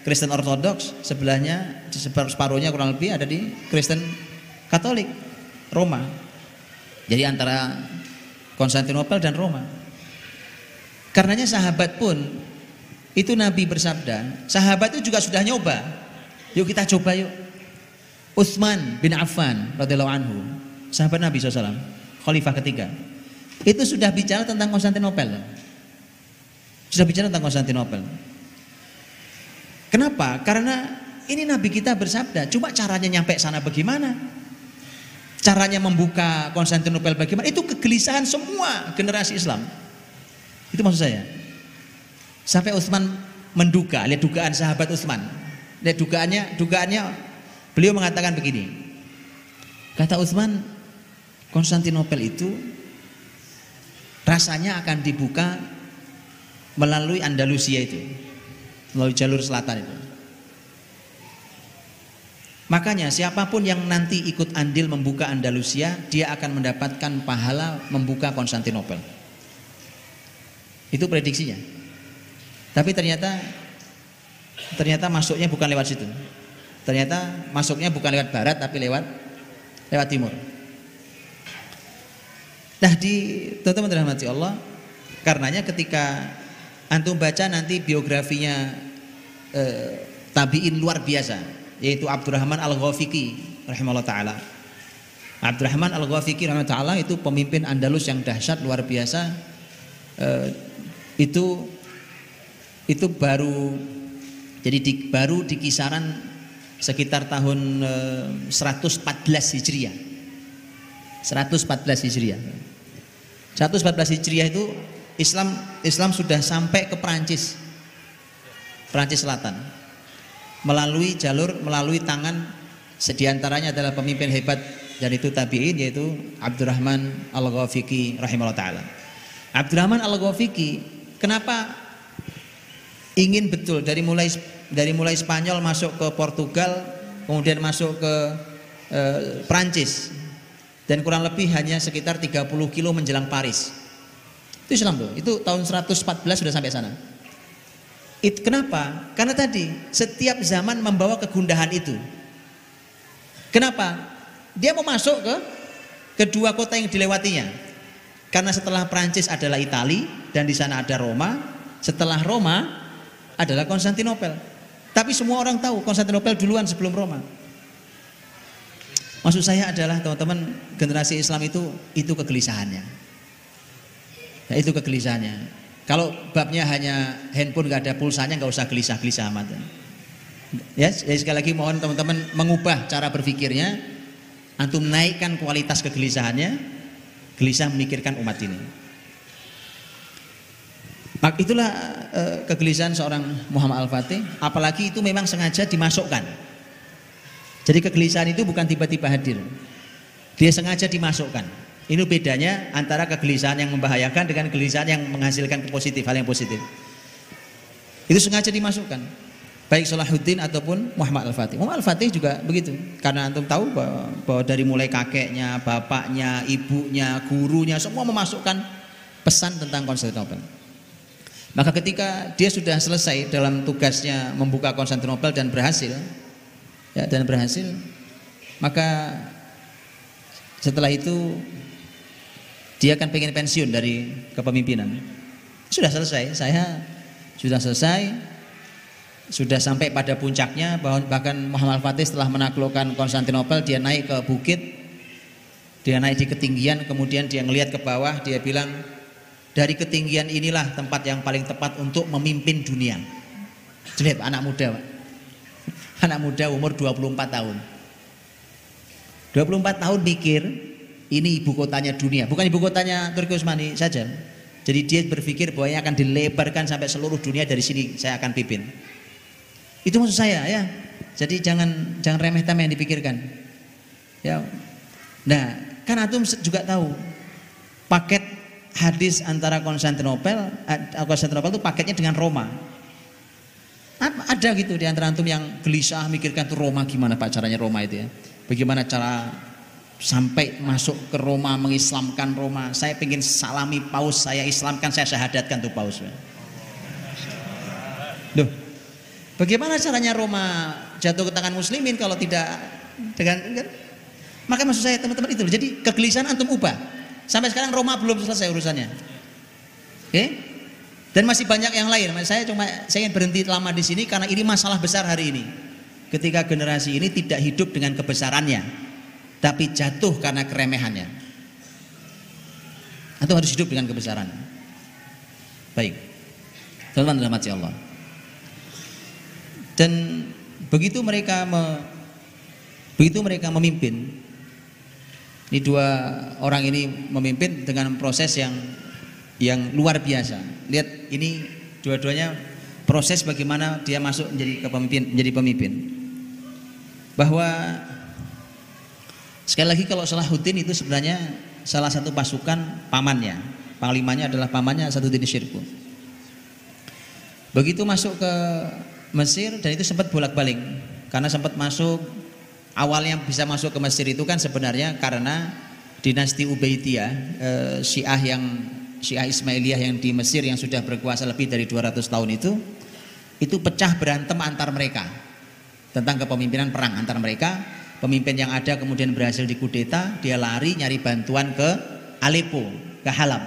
Kristen Ortodoks, sebelahnya separuhnya kurang lebih ada di Kristen Katolik, Roma. Jadi antara Konstantinopel dan Roma. Karenanya sahabat pun itu Nabi bersabda, sahabat itu juga sudah nyoba. Yuk kita coba yuk. Utsman bin Affan radhiyallahu anhu, sahabat Nabi SAW, khalifah ketiga. Itu sudah bicara tentang Konstantinopel. Sudah bicara tentang Konstantinopel. Kenapa? Karena ini Nabi kita bersabda, cuma caranya nyampe sana bagaimana? Caranya membuka Konstantinopel bagaimana? Itu kegelisahan semua generasi Islam. Itu maksud saya. Sampai Utsman menduga, lihat dugaan sahabat Utsman. Lihat dugaannya, dugaannya beliau mengatakan begini. Kata Utsman, Konstantinopel itu rasanya akan dibuka melalui Andalusia itu melalui jalur selatan itu. Makanya siapa pun yang nanti ikut andil membuka Andalusia, dia akan mendapatkan pahala membuka Konstantinopel. Itu prediksinya. Tapi ternyata ternyata masuknya bukan lewat situ. Ternyata masuknya bukan lewat barat tapi lewat lewat timur. Nah di teman-teman rahmati Allah, karenanya ketika antum baca nanti biografinya eh, tabiin luar biasa yaitu Abdurrahman Al-Ghafiqi rahimahullah taala. Abdurrahman Al-Ghafiqi rahimahullah taala itu pemimpin Andalus yang dahsyat luar biasa. Eh, itu itu baru jadi di, baru di kisaran sekitar tahun eh, 114 Hijriah. 114 Hijriah. 114 Hijriah itu Islam Islam sudah sampai ke Perancis. Perancis Selatan. Melalui jalur melalui tangan sediantaranya adalah pemimpin hebat dan itu tabi'in yaitu Abdurrahman Al-Ghafiqi rahimahullah taala. Abdurrahman Al-Ghafiqi kenapa ingin betul dari mulai dari mulai Spanyol masuk ke Portugal kemudian masuk ke eh, Perancis dan kurang lebih hanya sekitar 30 kilo menjelang Paris itu Islam tuh. Itu tahun 114 sudah sampai sana. It, kenapa? Karena tadi setiap zaman membawa kegundahan itu. Kenapa? Dia mau masuk ke kedua kota yang dilewatinya. Karena setelah Prancis adalah Itali dan di sana ada Roma. Setelah Roma adalah Konstantinopel. Tapi semua orang tahu Konstantinopel duluan sebelum Roma. Maksud saya adalah teman-teman generasi Islam itu itu kegelisahannya. Nah, itu kegelisahannya. Kalau babnya hanya handphone gak ada pulsanya nggak usah gelisah-gelisah amat. Ya, jadi sekali lagi mohon teman-teman mengubah cara berpikirnya, antum naikkan kualitas kegelisahannya, gelisah memikirkan umat ini. Mak itulah e, kegelisahan seorang Muhammad Al-Fatih, apalagi itu memang sengaja dimasukkan. Jadi kegelisahan itu bukan tiba-tiba hadir. Dia sengaja dimasukkan. Ini bedanya antara kegelisahan yang membahayakan dengan kegelisahan yang menghasilkan positif, hal yang positif. Itu sengaja dimasukkan. Baik Salahuddin ataupun Muhammad Al-Fatih. Muhammad Al-Fatih juga begitu. Karena antum tahu bahwa, bahwa dari mulai kakeknya, bapaknya, ibunya, gurunya semua memasukkan pesan tentang Konstantinopel. Maka ketika dia sudah selesai dalam tugasnya membuka Konstantinopel dan berhasil, ya dan berhasil, maka setelah itu dia akan pengen pensiun dari kepemimpinan. Sudah selesai, saya sudah selesai, sudah sampai pada puncaknya bahkan Muhammad Fatih setelah menaklukkan Konstantinopel dia naik ke bukit dia naik di ketinggian kemudian dia ngelihat ke bawah dia bilang dari ketinggian inilah tempat yang paling tepat untuk memimpin dunia lihat anak muda anak muda umur 24 tahun 24 tahun mikir ini ibu kotanya dunia, bukan ibu kotanya Turki Utsmani saja. Jadi dia berpikir bahwa ini akan dilebarkan sampai seluruh dunia dari sini saya akan pimpin. Itu maksud saya ya. Jadi jangan jangan remeh temeh yang dipikirkan. Ya. Nah, kan antum juga tahu paket hadis antara Konstantinopel eh, Konstantinopel itu paketnya dengan Roma. Ada gitu di antara antum yang gelisah mikirkan tuh Roma gimana Pak caranya Roma itu ya. Bagaimana cara sampai masuk ke Roma mengislamkan Roma saya ingin salami paus saya islamkan saya syahadatkan tuh paus Duh, bagaimana caranya Roma jatuh ke tangan muslimin kalau tidak dengan kan? maka maksud saya teman-teman itu jadi kegelisahan antum ubah sampai sekarang Roma belum selesai urusannya oke okay? dan masih banyak yang lain saya cuma saya ingin berhenti lama di sini karena ini masalah besar hari ini ketika generasi ini tidak hidup dengan kebesarannya tapi jatuh karena keremehannya. Atau harus hidup dengan kebesaran. Baik. Teman-teman rahmati Allah. Dan begitu mereka me, begitu mereka memimpin ini dua orang ini memimpin dengan proses yang yang luar biasa. Lihat ini dua-duanya proses bagaimana dia masuk menjadi kepemimpin menjadi pemimpin. Bahwa Sekali lagi kalau Salahuddin itu sebenarnya salah satu pasukan pamannya. Panglimanya adalah pamannya Salahuddin Syirku. Begitu masuk ke Mesir dan itu sempat bolak-balik karena sempat masuk awalnya bisa masuk ke Mesir itu kan sebenarnya karena dinasti Ubaidiyah eh, Syiah yang Syiah Ismailiyah yang di Mesir yang sudah berkuasa lebih dari 200 tahun itu itu pecah berantem antar mereka tentang kepemimpinan perang antar mereka pemimpin yang ada kemudian berhasil dikudeta, dia lari nyari bantuan ke Aleppo, ke Halab.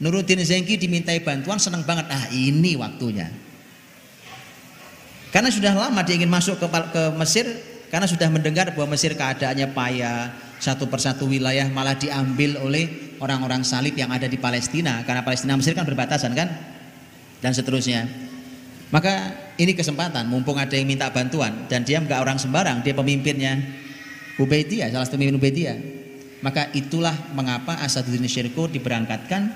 Nuruddin Zengki dimintai bantuan senang banget, ah ini waktunya. Karena sudah lama dia ingin masuk ke, ke Mesir, karena sudah mendengar bahwa Mesir keadaannya payah, satu persatu wilayah malah diambil oleh orang-orang salib yang ada di Palestina, karena Palestina Mesir kan berbatasan kan, dan seterusnya. Maka ini kesempatan, mumpung ada yang minta bantuan dan dia nggak orang sembarang, dia pemimpinnya Ubaidiyah, salah satu pemimpin Ubaidiyah. Maka itulah mengapa Asaduddin Syirko diberangkatkan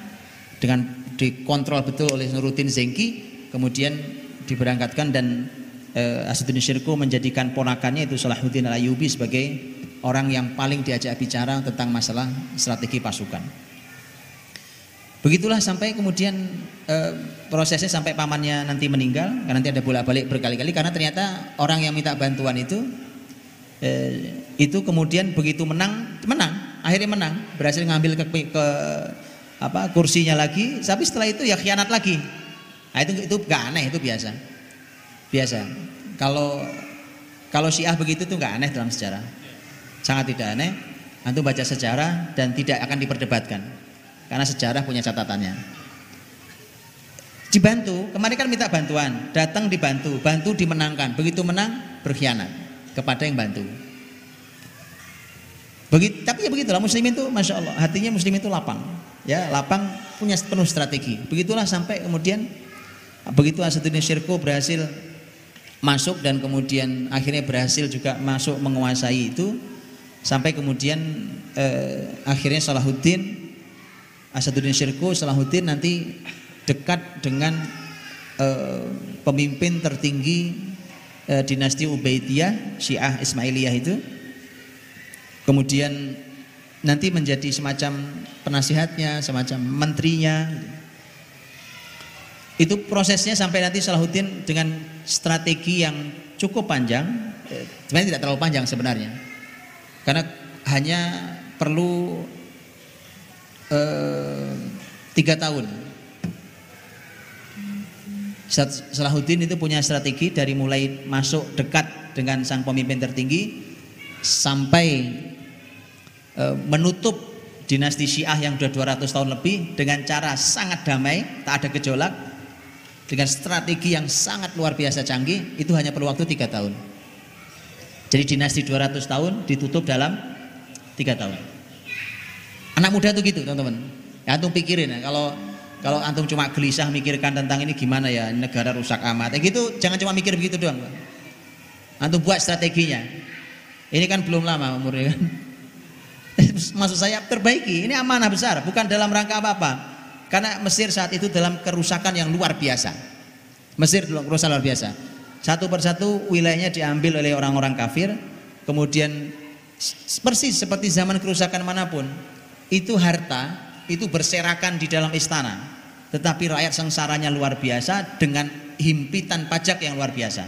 dengan dikontrol betul oleh Nuruddin Zengki, kemudian diberangkatkan dan eh, Asaduddin Syirko menjadikan ponakannya itu Salahuddin Al-Ayyubi sebagai orang yang paling diajak bicara tentang masalah strategi pasukan. Begitulah sampai kemudian e, prosesnya sampai pamannya nanti meninggal, karena nanti ada bolak-balik berkali-kali karena ternyata orang yang minta bantuan itu e, itu kemudian begitu menang, menang, akhirnya menang, berhasil ngambil ke, ke apa kursinya lagi, tapi setelah itu ya khianat lagi. Nah, itu itu gak aneh, itu biasa. Biasa. Kalau kalau Syiah begitu tuh gak aneh dalam sejarah. Sangat tidak aneh. Antum baca sejarah dan tidak akan diperdebatkan karena sejarah punya catatannya. Dibantu, kemarin kan minta bantuan, datang dibantu, bantu dimenangkan. Begitu menang, berkhianat kepada yang bantu. Begitu, tapi ya begitulah muslimin itu masya Allah hatinya muslim itu lapang ya lapang punya penuh strategi begitulah sampai kemudian begitu Asaduddin Syirko berhasil masuk dan kemudian akhirnya berhasil juga masuk menguasai itu sampai kemudian eh, akhirnya Salahuddin Asaduddin Syirku Salahuddin nanti dekat dengan uh, pemimpin tertinggi uh, dinasti Ubaidiyah Syiah Ismailiyah itu. Kemudian nanti menjadi semacam penasihatnya semacam menterinya. Itu prosesnya sampai nanti Salahuddin dengan strategi yang cukup panjang eh, sebenarnya tidak terlalu panjang sebenarnya karena hanya perlu Eh, tiga tahun. Salahuddin itu punya strategi dari mulai masuk dekat dengan sang pemimpin tertinggi sampai e, menutup dinasti Syiah yang sudah 200 tahun lebih dengan cara sangat damai, tak ada gejolak, dengan strategi yang sangat luar biasa canggih, itu hanya perlu waktu tiga tahun. Jadi dinasti 200 tahun ditutup dalam tiga tahun. Anak muda tuh gitu teman-teman. Ya antum pikirin ya kalau kalau antum cuma gelisah mikirkan tentang ini gimana ya negara rusak amat. Ya gitu jangan cuma mikir begitu doang. Antum buat strateginya. Ini kan belum lama umurnya kan. Maksud saya perbaiki. Ini amanah besar, bukan dalam rangka apa-apa. Karena Mesir saat itu dalam kerusakan yang luar biasa. Mesir dalam kerusakan luar biasa. Satu persatu wilayahnya diambil oleh orang-orang kafir, kemudian persis seperti zaman kerusakan mana pun, itu harta itu berserakan di dalam istana tetapi rakyat sengsaranya luar biasa dengan himpitan pajak yang luar biasa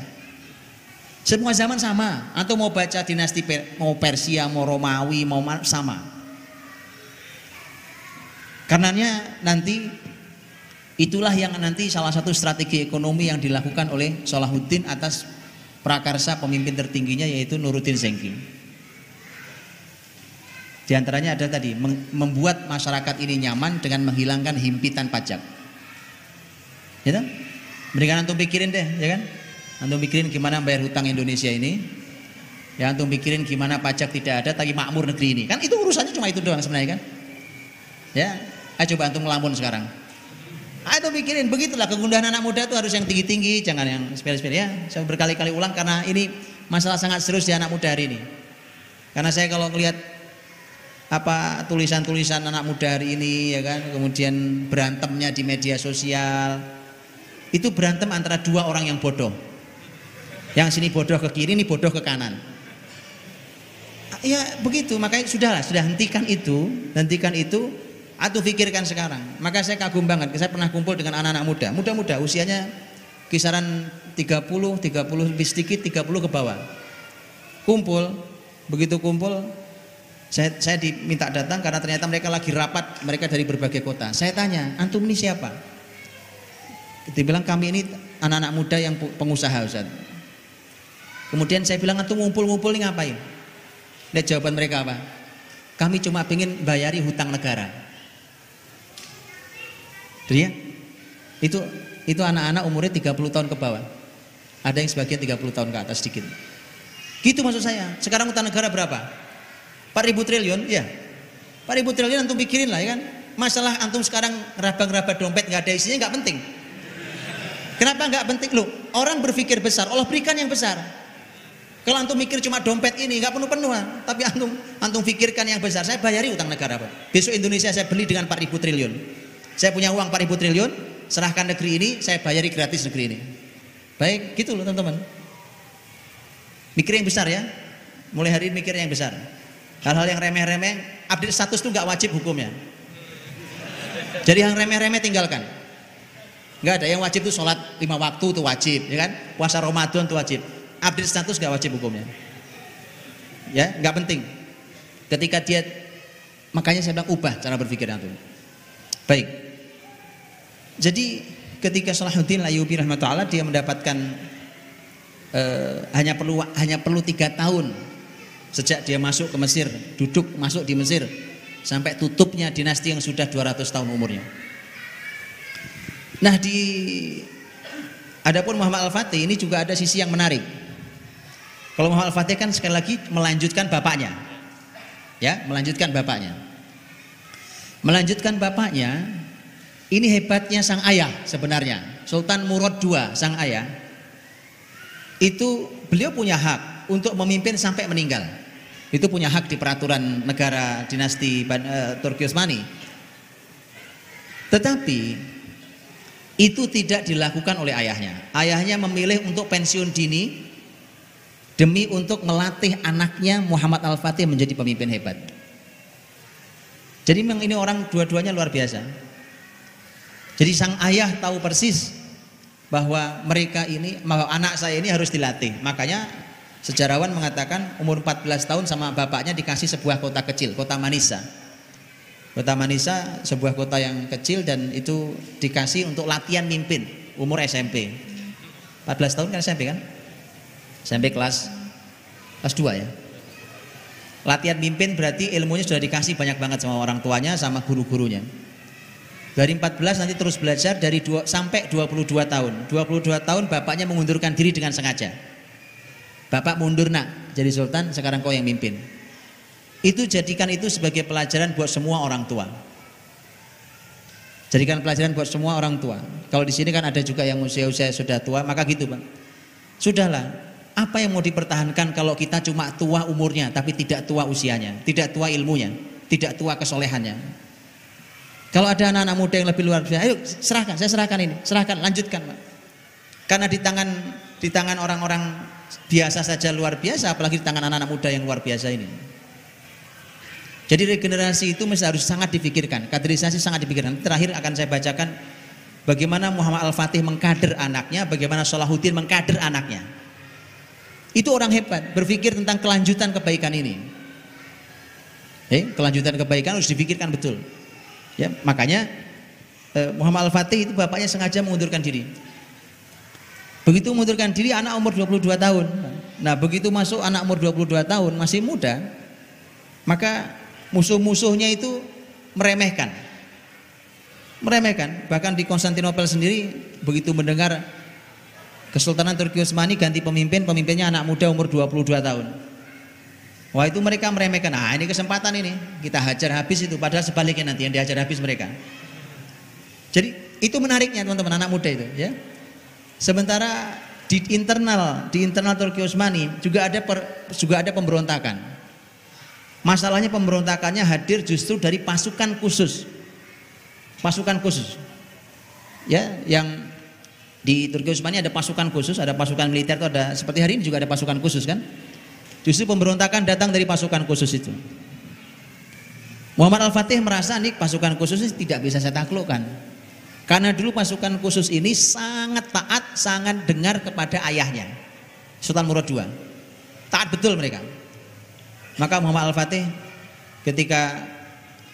Semua zaman sama. Atau mau baca dinasti mau Persia, mau Romawi, mau sama. Karenanya nanti itulah yang nanti salah satu strategi ekonomi yang dilakukan oleh Salahuddin atas prakarsa pemimpin tertingginya yaitu Nuruddin Zengki. Di antaranya ada tadi membuat masyarakat ini nyaman dengan menghilangkan himpitan pajak. Ya kan? Mendingan antum pikirin deh, ya kan? Antum pikirin gimana bayar hutang Indonesia ini. Ya antum pikirin gimana pajak tidak ada tapi makmur negeri ini. Kan itu urusannya cuma itu doang sebenarnya kan? Ya, ayo coba antum ngelamun sekarang. Ayo pikirin begitulah kegundahan anak muda itu harus yang tinggi-tinggi, jangan yang sepele-sepele ya. Saya berkali-kali ulang karena ini masalah sangat serius di anak muda hari ini. Karena saya kalau melihat apa tulisan-tulisan anak muda hari ini ya kan kemudian berantemnya di media sosial itu berantem antara dua orang yang bodoh yang sini bodoh ke kiri ini bodoh ke kanan ya begitu makanya sudahlah sudah hentikan itu hentikan itu atau pikirkan sekarang maka saya kagum banget saya pernah kumpul dengan anak-anak muda muda-muda usianya kisaran 30 30 lebih sedikit 30 ke bawah kumpul begitu kumpul saya, saya diminta datang karena ternyata mereka lagi rapat, mereka dari berbagai kota. Saya tanya, antum ini siapa? Dia bilang kami ini anak-anak muda yang pengusaha Ustaz. Kemudian saya bilang antum ngumpul-ngumpul ini ngapain? Lihat jawaban mereka apa? Kami cuma ingin bayari hutang negara. Jadi ya, itu itu anak-anak umurnya 30 tahun ke bawah. Ada yang sebagian 30 tahun ke atas sedikit. Gitu maksud saya. Sekarang hutang negara berapa? 4000 triliun, ya. 4000 triliun antum pikirin lah ya kan. Masalah antum sekarang raba-raba dompet nggak ada isinya nggak penting. Kenapa nggak penting? Loh, orang berpikir besar, Allah berikan yang besar. Kalau antum mikir cuma dompet ini nggak penuh-penuh, tapi antum antum pikirkan yang besar. Saya bayari utang negara, Pak. Besok Indonesia saya beli dengan 4000 triliun. Saya punya uang 4000 triliun, serahkan negeri ini, saya bayari gratis negeri ini. Baik, gitu loh teman-teman. Mikir yang besar ya. Mulai hari ini mikir yang besar. Hal-hal yang remeh-remeh, update status itu nggak wajib hukumnya. Jadi yang remeh-remeh tinggalkan. Nggak ada yang wajib itu sholat lima waktu itu wajib, ya kan? Puasa Ramadan itu wajib. Update status nggak wajib hukumnya. Ya, nggak penting. Ketika dia makanya saya bilang ubah cara berpikir itu. Baik. Jadi ketika Salahuddin Layubi rahmatullah dia mendapatkan uh, hanya perlu hanya perlu tiga tahun sejak dia masuk ke Mesir, duduk masuk di Mesir sampai tutupnya dinasti yang sudah 200 tahun umurnya. Nah di Adapun Muhammad Al-Fatih ini juga ada sisi yang menarik. Kalau Muhammad Al-Fatih kan sekali lagi melanjutkan bapaknya. Ya, melanjutkan bapaknya. Melanjutkan bapaknya, ini hebatnya sang ayah sebenarnya. Sultan Murad II, sang ayah. Itu beliau punya hak untuk memimpin sampai meninggal itu punya hak di peraturan negara dinasti uh, Turki Utsmani. Tetapi itu tidak dilakukan oleh ayahnya. Ayahnya memilih untuk pensiun dini demi untuk melatih anaknya Muhammad Al-Fatih menjadi pemimpin hebat. Jadi memang ini orang dua-duanya luar biasa. Jadi sang ayah tahu persis bahwa mereka ini, bahwa anak saya ini harus dilatih. Makanya Sejarawan mengatakan umur 14 tahun sama bapaknya dikasih sebuah kota kecil, kota Manisa. Kota Manisa sebuah kota yang kecil dan itu dikasih untuk latihan mimpin umur SMP. 14 tahun kan SMP kan? SMP kelas kelas 2 ya. Latihan mimpin berarti ilmunya sudah dikasih banyak banget sama orang tuanya sama guru-gurunya. Dari 14 nanti terus belajar dari 2, sampai 22 tahun. 22 tahun bapaknya mengundurkan diri dengan sengaja Bapak mundur nak jadi sultan, sekarang kau yang mimpin. Itu jadikan itu sebagai pelajaran buat semua orang tua. Jadikan pelajaran buat semua orang tua. Kalau di sini kan ada juga yang usia-usia sudah tua, maka gitu bang. Sudahlah, apa yang mau dipertahankan kalau kita cuma tua umurnya tapi tidak tua usianya, tidak tua ilmunya, tidak tua kesolehannya. Kalau ada anak-anak muda yang lebih luar biasa, ayo serahkan, saya serahkan ini, serahkan, lanjutkan, Pak. Karena di tangan di tangan orang-orang biasa saja luar biasa apalagi di tangan anak-anak muda yang luar biasa ini. Jadi regenerasi itu mesti harus sangat dipikirkan, kaderisasi sangat dipikirkan. Terakhir akan saya bacakan bagaimana Muhammad Al-Fatih mengkader anaknya, bagaimana Salahuddin mengkader anaknya. Itu orang hebat, berpikir tentang kelanjutan kebaikan ini. Eh, kelanjutan kebaikan harus dipikirkan betul. Ya, makanya eh, Muhammad Al-Fatih itu bapaknya sengaja mengundurkan diri. Begitu mengundurkan diri anak umur 22 tahun. Nah, begitu masuk anak umur 22 tahun masih muda, maka musuh-musuhnya itu meremehkan. Meremehkan. Bahkan di Konstantinopel sendiri begitu mendengar Kesultanan Turki Utsmani ganti pemimpin, pemimpinnya anak muda umur 22 tahun. Wah itu mereka meremehkan. Nah ini kesempatan ini kita hajar habis itu. Padahal sebaliknya nanti yang dihajar habis mereka. Jadi itu menariknya teman-teman anak muda itu ya. Sementara di internal di internal Turki Utsmani juga ada per, juga ada pemberontakan. Masalahnya pemberontakannya hadir justru dari pasukan khusus. Pasukan khusus. Ya, yang di Turki Utsmani ada pasukan khusus, ada pasukan militer itu ada seperti hari ini juga ada pasukan khusus kan? Justru pemberontakan datang dari pasukan khusus itu. Muhammad Al-Fatih merasa nih pasukan khusus ini tidak bisa saya taklukkan. Karena dulu pasukan khusus ini sangat taat, sangat dengar kepada ayahnya. Sultan Murad II. Taat betul mereka. Maka Muhammad Al-Fatih ketika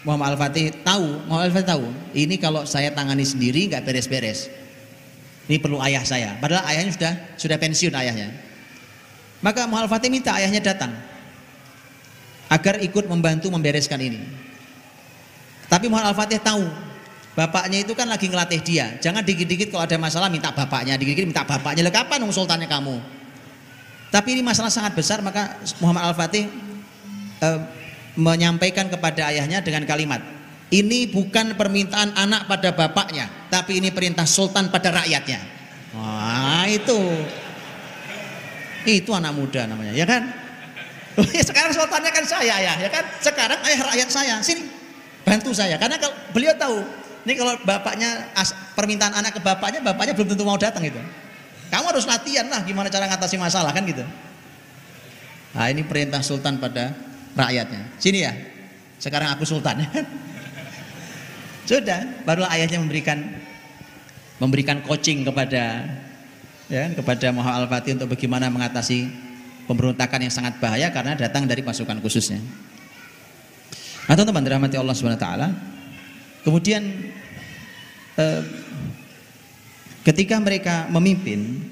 Muhammad Al-Fatih tahu, Muhammad Al-Fatih tahu, ini kalau saya tangani sendiri nggak beres-beres. Ini perlu ayah saya. Padahal ayahnya sudah sudah pensiun ayahnya. Maka Muhammad Fatih minta ayahnya datang agar ikut membantu membereskan ini. Tapi Muhammad Al-Fatih tahu bapaknya itu kan lagi ngelatih dia. Jangan dikit-dikit kalau ada masalah minta bapaknya, dikit-dikit minta bapaknya. Lah kapan sultannya kamu? Tapi ini masalah sangat besar maka Muhammad Al-Fatih eh, menyampaikan kepada ayahnya dengan kalimat, ini bukan permintaan anak pada bapaknya, tapi ini perintah sultan pada rakyatnya. Wah, itu. Itu anak muda namanya, ya kan? Ya, sekarang sultannya kan saya ya, ya kan? Sekarang ayah rakyat saya, sini bantu saya. Karena kalau beliau tahu, ini kalau bapaknya permintaan anak ke bapaknya, bapaknya belum tentu mau datang itu. Kamu harus latihan lah gimana cara ngatasi masalah kan gitu. Nah ini perintah sultan pada rakyatnya. Sini ya, sekarang aku sultan. Sudah, barulah ayahnya memberikan memberikan coaching kepada ya kepada Muhammad Al-Fatih untuk bagaimana mengatasi pemberontakan yang sangat bahaya karena datang dari pasukan khususnya. Nah, teman-teman dirahmati Allah Subhanahu wa taala. Kemudian eh, ketika mereka memimpin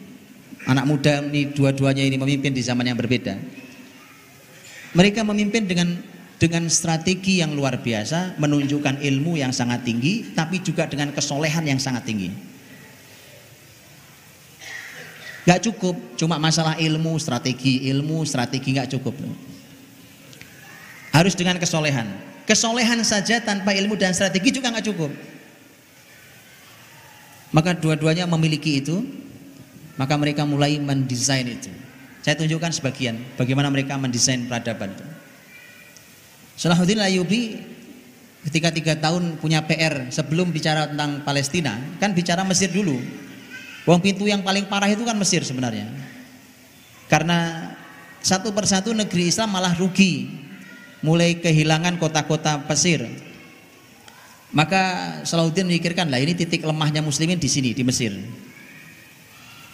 anak muda ini dua-duanya ini memimpin di zaman yang berbeda. Mereka memimpin dengan dengan strategi yang luar biasa, menunjukkan ilmu yang sangat tinggi, tapi juga dengan kesolehan yang sangat tinggi. Gak cukup, cuma masalah ilmu, strategi, ilmu, strategi gak cukup. Harus dengan kesolehan. Kesolehan saja tanpa ilmu dan strategi juga gak cukup. Maka dua-duanya memiliki itu, maka mereka mulai mendesain itu. Saya tunjukkan sebagian bagaimana mereka mendesain peradaban itu. Salahuddin Ayyubi ketika tiga tahun punya PR sebelum bicara tentang Palestina kan bicara Mesir dulu. Wong pintu yang paling parah itu kan Mesir sebenarnya. Karena satu persatu negeri Islam malah rugi, mulai kehilangan kota-kota pesir. Maka Salahuddin memikirkan lah ini titik lemahnya muslimin di sini di Mesir.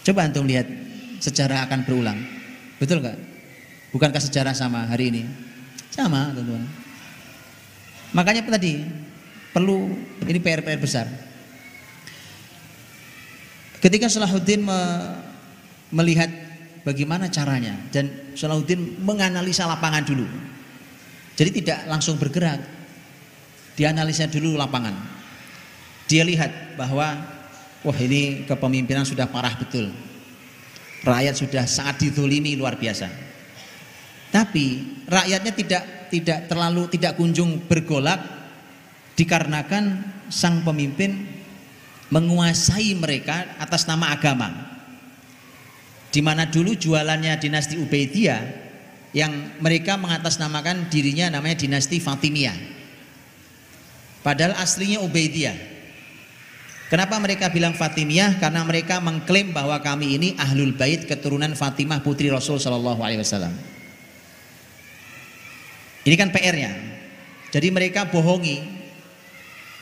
Coba antum lihat sejarah akan berulang. Betul nggak? Bukankah sejarah sama hari ini? Sama teman-teman. Makanya tadi perlu ini PR-PR besar. Ketika Salahuddin me, melihat bagaimana caranya dan Salahuddin menganalisa lapangan dulu. Jadi tidak langsung bergerak. Dianalisa dulu lapangan. Dia lihat bahwa wah ini kepemimpinan sudah parah betul. Rakyat sudah sangat didolimi luar biasa. Tapi rakyatnya tidak tidak terlalu tidak kunjung bergolak dikarenakan sang pemimpin menguasai mereka atas nama agama. Di mana dulu jualannya dinasti Ubaidiyah yang mereka mengatasnamakan dirinya namanya dinasti Fatimiyah. Padahal aslinya Ubaidiyah. Kenapa mereka bilang Fatimiyah? Karena mereka mengklaim bahwa kami ini ahlul bait keturunan Fatimah putri Rasul Shallallahu Alaihi Wasallam. Ini kan PR-nya. Jadi mereka bohongi.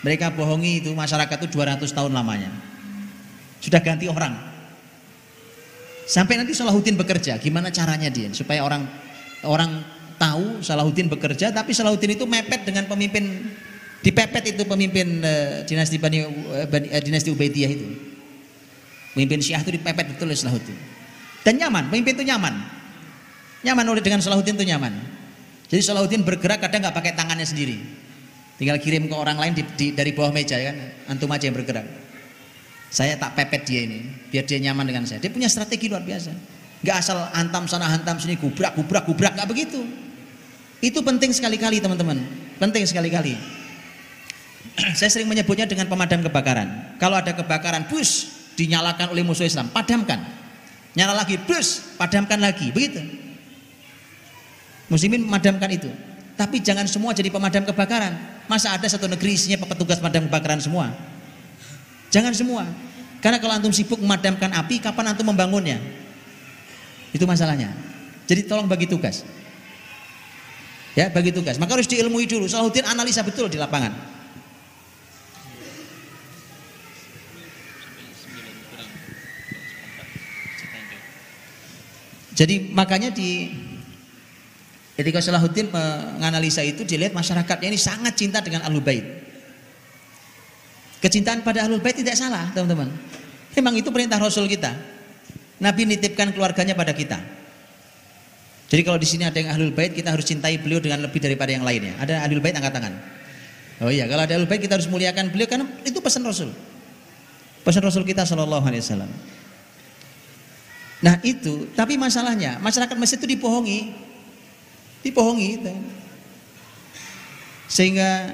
Mereka bohongi itu masyarakat itu 200 tahun lamanya. Sudah ganti orang. Sampai nanti Salahuddin bekerja, gimana caranya dia supaya orang orang tahu Salahuddin bekerja, tapi Salahuddin itu mepet dengan pemimpin dipepet itu pemimpin uh, dinasti Bani, uh, Bani uh, dinasti Ubaidiyah itu. Pemimpin Syiah itu dipepet betul oleh Salahuddin. Dan nyaman, pemimpin itu nyaman. Nyaman oleh dengan Salahuddin itu nyaman. Jadi Salahuddin bergerak kadang nggak pakai tangannya sendiri. Tinggal kirim ke orang lain di, di, dari bawah meja ya kan, antum aja yang bergerak. Saya tak pepet dia ini, biar dia nyaman dengan saya. Dia punya strategi luar biasa. Gak asal antam sana hantam sini, gubrak, gubrak, gubrak, gak begitu. Itu penting sekali-kali teman-teman, penting sekali-kali. Saya sering menyebutnya dengan pemadam kebakaran. Kalau ada kebakaran, bus dinyalakan oleh musuh Islam, padamkan. Nyala lagi, bus, padamkan lagi, begitu. Muslimin memadamkan itu. Tapi jangan semua jadi pemadam kebakaran. Masa ada satu negeri isinya petugas pemadam kebakaran semua? Jangan semua. Karena kalau antum sibuk memadamkan api, kapan antum membangunnya? Itu masalahnya. Jadi tolong bagi tugas. Ya, bagi tugas. Maka harus diilmui dulu. Salahuddin analisa betul di lapangan. Jadi makanya di ketika Salahuddin menganalisa itu dilihat masyarakatnya ini sangat cinta dengan Ahlul Bait. Kecintaan pada ahlul bait tidak salah, teman-teman. Memang itu perintah Rasul kita. Nabi nitipkan keluarganya pada kita. Jadi kalau di sini ada yang ahlul bait, kita harus cintai beliau dengan lebih daripada yang lainnya. Ada ahlul bait angkat tangan. Oh iya, kalau ada ahlul bait kita harus muliakan beliau karena itu pesan Rasul. Pesan Rasul kita Shallallahu Alaihi Wasallam. Nah itu, tapi masalahnya masyarakat Mesir itu dibohongi, dibohongi, gitu. sehingga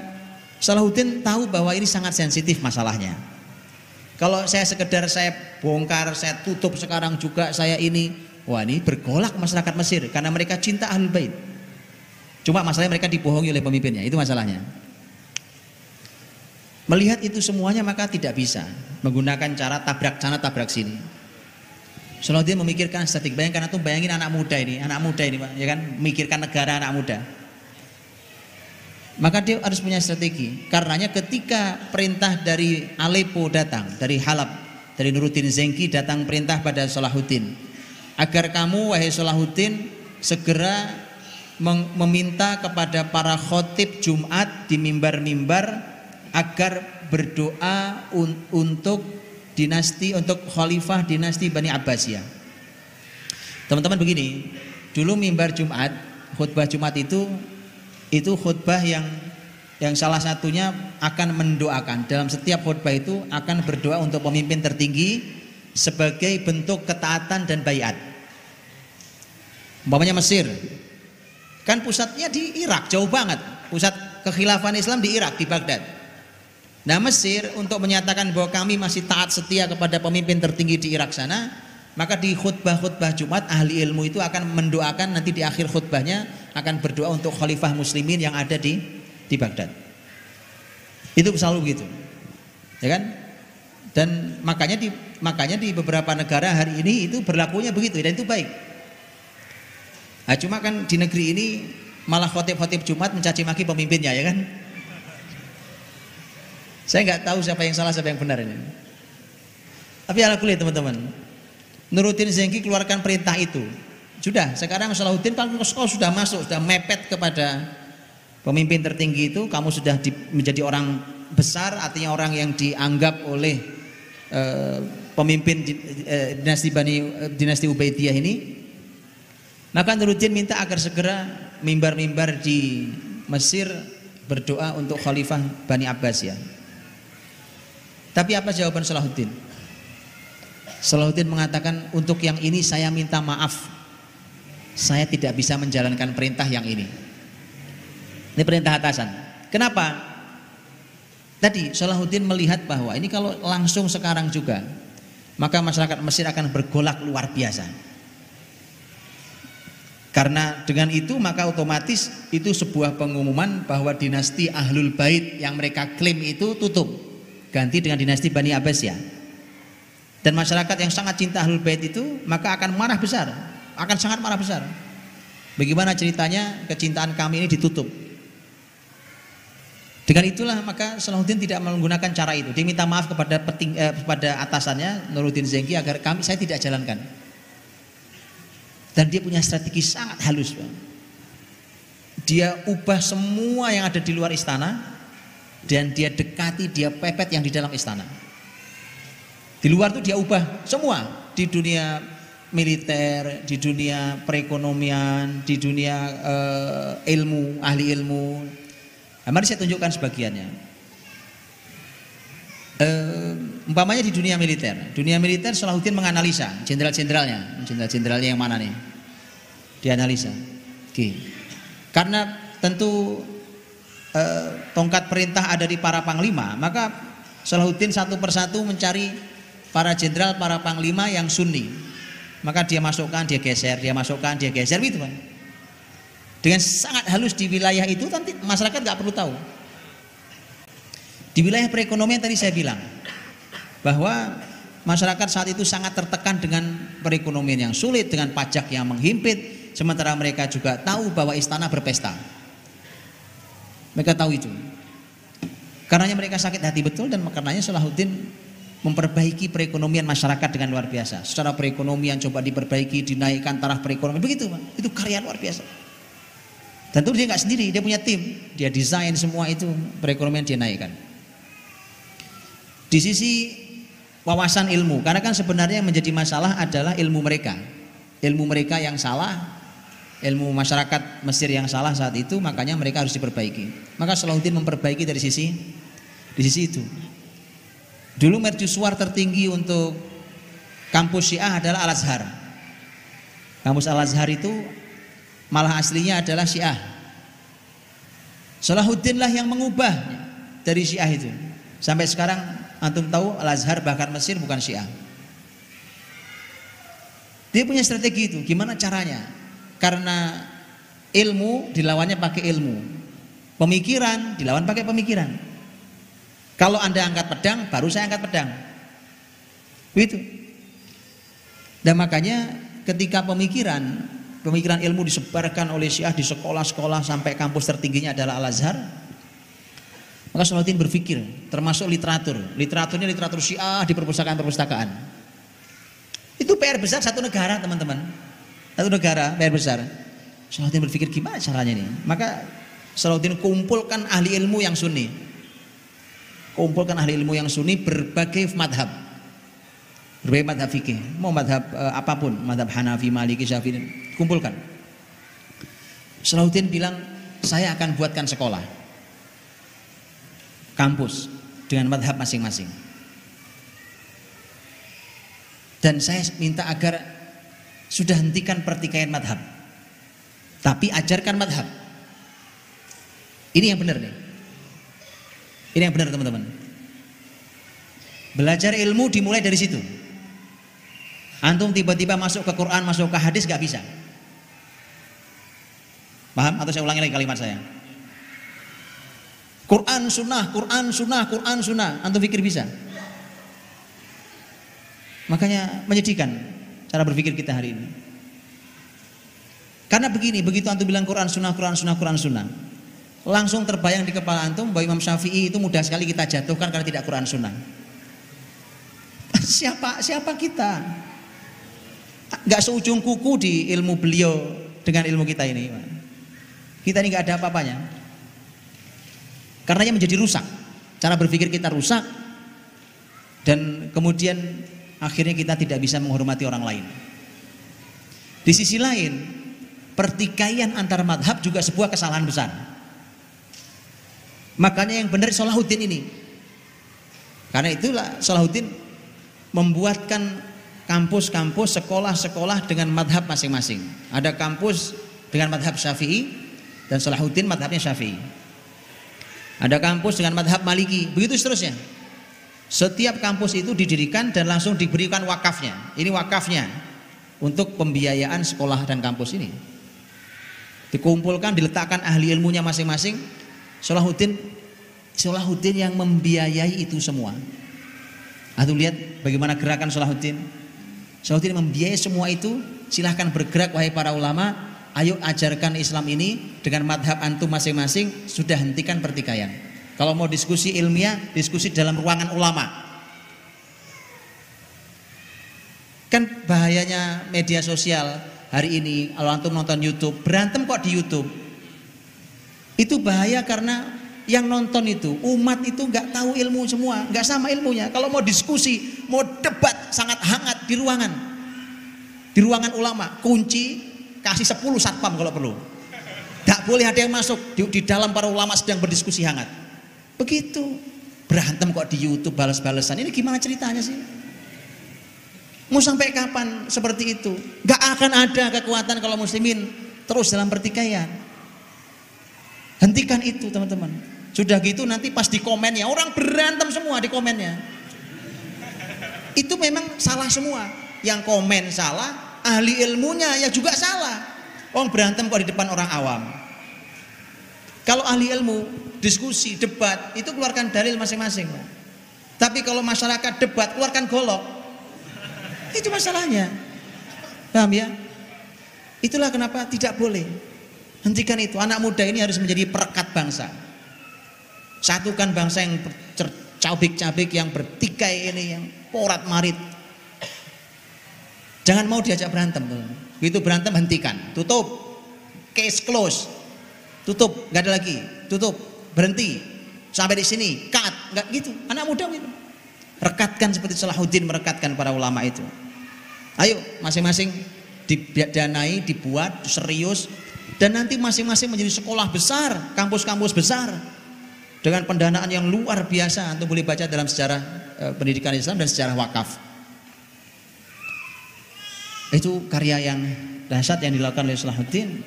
Salahuddin tahu bahwa ini sangat sensitif masalahnya. Kalau saya sekedar saya bongkar, saya tutup sekarang juga saya ini, wah ini bergolak masyarakat Mesir karena mereka cinta Ahlul Bait. Cuma masalahnya mereka dibohongi oleh pemimpinnya, itu masalahnya. Melihat itu semuanya maka tidak bisa menggunakan cara tabrak sana tabrak sini. Salahuddin memikirkan statik. Bayangkan tuh bayangin anak muda ini, anak muda ini, ya kan, memikirkan negara anak muda maka dia harus punya strategi. Karenanya ketika perintah dari Aleppo datang, dari Halab, dari Nuruddin Zengki datang perintah pada Salahuddin agar kamu wahai Salahuddin segera meminta kepada para khotib Jumat di mimbar-mimbar agar berdoa un untuk dinasti untuk khalifah dinasti Bani Abbasiyah. Teman-teman begini, dulu mimbar Jumat, khutbah Jumat itu itu khutbah yang yang salah satunya akan mendoakan dalam setiap khutbah itu akan berdoa untuk pemimpin tertinggi sebagai bentuk ketaatan dan bayat. Umpamanya Mesir, kan pusatnya di Irak jauh banget, pusat kekhilafan Islam di Irak di Baghdad. Nah Mesir untuk menyatakan bahwa kami masih taat setia kepada pemimpin tertinggi di Irak sana, maka di khutbah-khutbah Jumat ahli ilmu itu akan mendoakan nanti di akhir khutbahnya akan berdoa untuk khalifah muslimin yang ada di di Baghdad. Itu selalu begitu. Ya kan? Dan makanya di makanya di beberapa negara hari ini itu berlakunya begitu dan itu baik. Nah, cuma kan di negeri ini malah khotib-khotib Jumat mencaci maki pemimpinnya ya kan? Saya nggak tahu siapa yang salah siapa yang benar ini. Tapi ala kulit teman-teman, Nurutin Zengki keluarkan perintah itu. Sudah, sekarang Salahuddin kalau sudah masuk, sudah mepet kepada pemimpin tertinggi itu, kamu sudah di, menjadi orang besar, artinya orang yang dianggap oleh uh, pemimpin di, uh, dinasti Bani uh, dinasti Ubaidiyah ini. Maka Nuruddin minta agar segera mimbar-mimbar di Mesir berdoa untuk khalifah Bani Abbas ya. Tapi apa jawaban Salahuddin? Salahuddin mengatakan untuk yang ini saya minta maaf. Saya tidak bisa menjalankan perintah yang ini. Ini perintah atasan. Kenapa? Tadi Salahuddin melihat bahwa ini kalau langsung sekarang juga maka masyarakat Mesir akan bergolak luar biasa. Karena dengan itu maka otomatis itu sebuah pengumuman bahwa dinasti Ahlul Bait yang mereka klaim itu tutup. Ganti dengan dinasti Bani Abbasiyah dan masyarakat yang sangat cinta Ahlul Bait itu maka akan marah besar, akan sangat marah besar. Bagaimana ceritanya kecintaan kami ini ditutup? Dengan itulah maka Salahuddin tidak menggunakan cara itu. Dia minta maaf kepada peting, eh, kepada atasannya Nuruddin Zengki agar kami saya tidak jalankan. Dan dia punya strategi sangat halus. Dia ubah semua yang ada di luar istana dan dia dekati, dia pepet yang di dalam istana. Di luar itu dia ubah semua di dunia militer, di dunia perekonomian, di dunia uh, ilmu, ahli ilmu. Nah, mari saya tunjukkan sebagiannya. Uh, umpamanya di dunia militer, dunia militer Salahuddin menganalisa jenderal-jenderalnya, jenderal-jenderalnya yang mana nih? Dianalisa. Oke. Karena tentu uh, tongkat perintah ada di para panglima, maka Salahuddin satu persatu mencari para jenderal, para panglima yang sunni. Maka dia masukkan, dia geser, dia masukkan, dia geser gitu Pak. Dengan sangat halus di wilayah itu nanti masyarakat nggak perlu tahu. Di wilayah perekonomian tadi saya bilang bahwa masyarakat saat itu sangat tertekan dengan perekonomian yang sulit, dengan pajak yang menghimpit, sementara mereka juga tahu bahwa istana berpesta. Mereka tahu itu. Karenanya mereka sakit hati betul dan karenanya Salahuddin memperbaiki perekonomian masyarakat dengan luar biasa. Secara perekonomian coba diperbaiki, dinaikkan taraf perekonomian. Begitu, Pak. Itu karya luar biasa. Dan itu dia nggak sendiri, dia punya tim. Dia desain semua itu perekonomian dia naikkan. Di sisi wawasan ilmu, karena kan sebenarnya yang menjadi masalah adalah ilmu mereka. Ilmu mereka yang salah, ilmu masyarakat Mesir yang salah saat itu, makanya mereka harus diperbaiki. Maka Salahuddin memperbaiki dari sisi di sisi itu. Dulu mercusuar tertinggi untuk kampus Syiah adalah Al-Azhar. Kampus Al-Azhar itu malah aslinya adalah Syiah. Salahuddin lah yang mengubah dari Syiah itu. Sampai sekarang antum tahu Al-Azhar bahkan Mesir bukan Syiah. Dia punya strategi itu, gimana caranya? Karena ilmu dilawannya pakai ilmu. Pemikiran dilawan pakai pemikiran. Kalau Anda angkat pedang, baru saya angkat pedang. Begitu. Dan makanya ketika pemikiran pemikiran ilmu disebarkan oleh Syiah di sekolah-sekolah sampai kampus tertingginya adalah Al-Azhar, maka Salahuddin berpikir, termasuk literatur. Literaturnya literatur Syiah di perpustakaan-perpustakaan. Itu PR besar satu negara, teman-teman. Satu negara, PR besar. Salahuddin berpikir gimana caranya ini? Maka Salahuddin kumpulkan ahli ilmu yang sunni. Kumpulkan ahli ilmu yang sunni berbagai madhab. Berbagai madhab fikih. Mau madhab uh, apa pun. Madhab Hanafi, Maliki, Syafi'i kumpulkan. Salahuddin bilang saya akan buatkan sekolah. Kampus. Dengan madhab masing-masing. Dan saya minta agar sudah hentikan pertikaian madhab tapi ajarkan madhab ini yang benar nih ini yang benar teman-teman. Belajar ilmu dimulai dari situ. Antum tiba-tiba masuk ke Quran, masuk ke hadis gak bisa. Paham? Atau saya ulangi lagi kalimat saya. Quran sunnah, Quran sunnah, Quran sunnah. Antum pikir bisa? Makanya menyedihkan cara berpikir kita hari ini. Karena begini, begitu antum bilang Quran sunnah, Quran sunnah, Quran sunnah langsung terbayang di kepala antum bahwa Imam Syafi'i itu mudah sekali kita jatuhkan karena tidak Quran Sunnah. Siapa siapa kita? Gak seujung kuku di ilmu beliau dengan ilmu kita ini. Kita ini gak ada apa-apanya. Karenanya menjadi rusak. Cara berpikir kita rusak dan kemudian akhirnya kita tidak bisa menghormati orang lain. Di sisi lain, pertikaian antar madhab juga sebuah kesalahan besar. Makanya yang benar Salahuddin ini. Karena itulah Salahuddin membuatkan kampus-kampus, sekolah-sekolah dengan madhab masing-masing. Ada kampus dengan madhab syafi'i dan Salahuddin madhabnya syafi'i. Ada kampus dengan madhab maliki, begitu seterusnya. Setiap kampus itu didirikan dan langsung diberikan wakafnya. Ini wakafnya untuk pembiayaan sekolah dan kampus ini. Dikumpulkan, diletakkan ahli ilmunya masing-masing Salahuddin Salahuddin yang membiayai itu semua. Atau lihat bagaimana gerakan Salahuddin. Salahuddin membiayai semua itu. Silahkan bergerak wahai para ulama. Ayo ajarkan Islam ini dengan madhab antum masing-masing. Sudah hentikan pertikaian. Kalau mau diskusi ilmiah, diskusi dalam ruangan ulama. Kan bahayanya media sosial hari ini kalau antum nonton YouTube berantem kok di YouTube. Itu bahaya karena yang nonton itu umat itu nggak tahu ilmu semua nggak sama ilmunya. Kalau mau diskusi mau debat sangat hangat di ruangan. Di ruangan ulama kunci kasih 10 satpam kalau perlu. Nggak boleh ada yang masuk. Di, di dalam para ulama sedang berdiskusi hangat begitu berantem kok di YouTube balas-balasan ini gimana ceritanya sih Mau sampai kapan seperti itu? Gak akan ada kekuatan kalau muslimin terus dalam pertikaian. Hentikan itu teman-teman. Sudah gitu nanti pas di komennya orang berantem semua di komennya. Itu memang salah semua. Yang komen salah, ahli ilmunya ya juga salah. Orang berantem kok di depan orang awam. Kalau ahli ilmu, diskusi, debat, itu keluarkan dalil masing-masing. Tapi kalau masyarakat debat, keluarkan golok. Itu masalahnya. Paham ya? Itulah kenapa tidak boleh. Hentikan itu. Anak muda ini harus menjadi perekat bangsa. Satukan bangsa yang cabik-cabik yang bertikai ini yang porat marit. Jangan mau diajak berantem. Begitu berantem hentikan. Tutup. Case close. Tutup, nggak ada lagi. Tutup, berhenti. Sampai di sini, cut, nggak gitu. Anak muda gitu. Rekatkan seperti Salahuddin merekatkan para ulama itu. Ayo masing-masing didanai, dibuat serius dan nanti masing-masing menjadi sekolah besar, kampus-kampus besar dengan pendanaan yang luar biasa. Antum boleh baca dalam sejarah e, pendidikan Islam dan sejarah wakaf. Itu karya yang dahsyat yang dilakukan oleh Salahuddin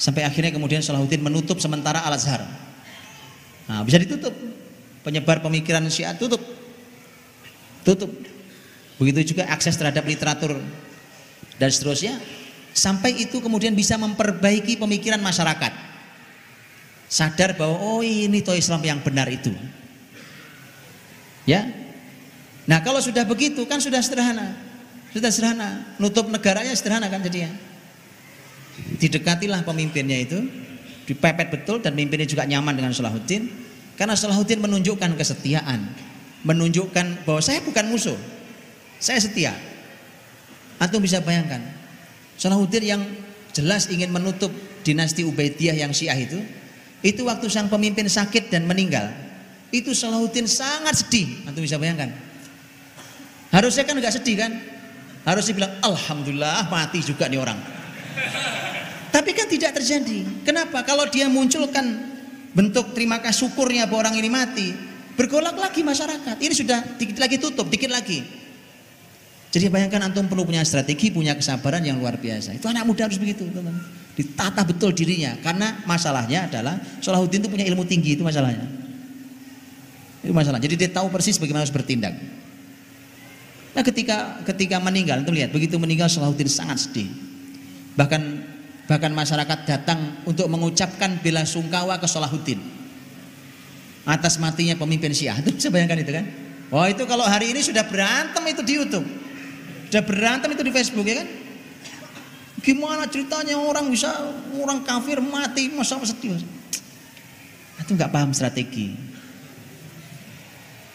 sampai akhirnya kemudian Salahuddin menutup sementara Al Azhar. Nah, bisa ditutup. Penyebar pemikiran Syiah tutup tutup. Begitu juga akses terhadap literatur dan seterusnya. Sampai itu kemudian bisa memperbaiki pemikiran masyarakat. Sadar bahwa oh ini toh Islam yang benar itu. Ya. Nah kalau sudah begitu kan sudah sederhana. Sudah sederhana. Nutup negaranya sederhana kan jadinya. Didekatilah pemimpinnya itu. Dipepet betul dan pemimpinnya juga nyaman dengan Salahuddin. Karena Salahuddin menunjukkan kesetiaan menunjukkan bahwa saya bukan musuh. Saya setia. Antum bisa bayangkan. Salahuddin yang jelas ingin menutup dinasti Ubaidiyah yang Syiah itu, itu waktu sang pemimpin sakit dan meninggal. Itu Salahuddin sangat sedih. Antum bisa bayangkan. Harusnya kan nggak sedih kan? Harus dibilang alhamdulillah mati juga nih orang. Tapi kan tidak terjadi. Kenapa? Kalau dia munculkan bentuk terima kasih syukurnya bahwa orang ini mati, Bergolak lagi masyarakat. Ini sudah dikit lagi tutup, dikit lagi. Jadi bayangkan antum perlu punya strategi, punya kesabaran yang luar biasa. Itu anak muda harus begitu, teman. Ditata betul dirinya. Karena masalahnya adalah Salahuddin itu punya ilmu tinggi itu masalahnya. Itu masalah. Jadi dia tahu persis bagaimana harus bertindak. Nah ketika ketika meninggal, itu lihat begitu meninggal Salahuddin sangat sedih. Bahkan bahkan masyarakat datang untuk mengucapkan bela sungkawa ke Salahuddin atas matinya pemimpin Syiah. Itu bisa bayangkan itu kan? Wah itu kalau hari ini sudah berantem itu di YouTube. Sudah berantem itu di Facebook ya kan? Gimana ceritanya orang bisa orang kafir mati masa sedih. Itu nggak paham strategi.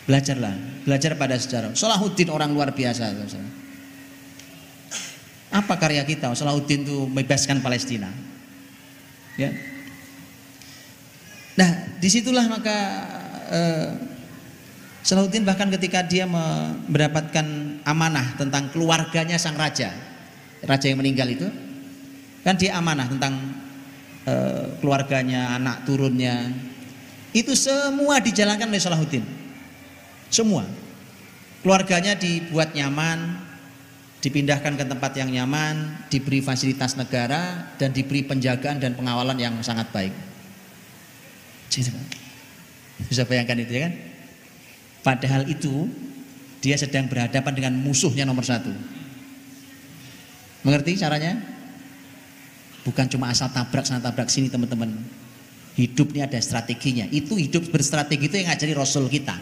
Belajarlah, belajar pada sejarah. Salahuddin orang luar biasa. Apa karya kita? Salahuddin itu membebaskan Palestina. Ya, Nah, di situlah maka eh, Salahuddin bahkan ketika dia mendapatkan amanah tentang keluarganya sang raja, raja yang meninggal itu, kan dia amanah tentang eh, keluarganya, anak turunnya, itu semua dijalankan oleh Salahuddin, semua. Keluarganya dibuat nyaman, dipindahkan ke tempat yang nyaman, diberi fasilitas negara, dan diberi penjagaan dan pengawalan yang sangat baik. Bisa bayangkan itu ya kan? Padahal itu dia sedang berhadapan dengan musuhnya nomor satu. Mengerti caranya? Bukan cuma asal tabrak sana tabrak sini teman-teman. Hidup ini ada strateginya. Itu hidup berstrategi itu yang ngajari Rasul kita.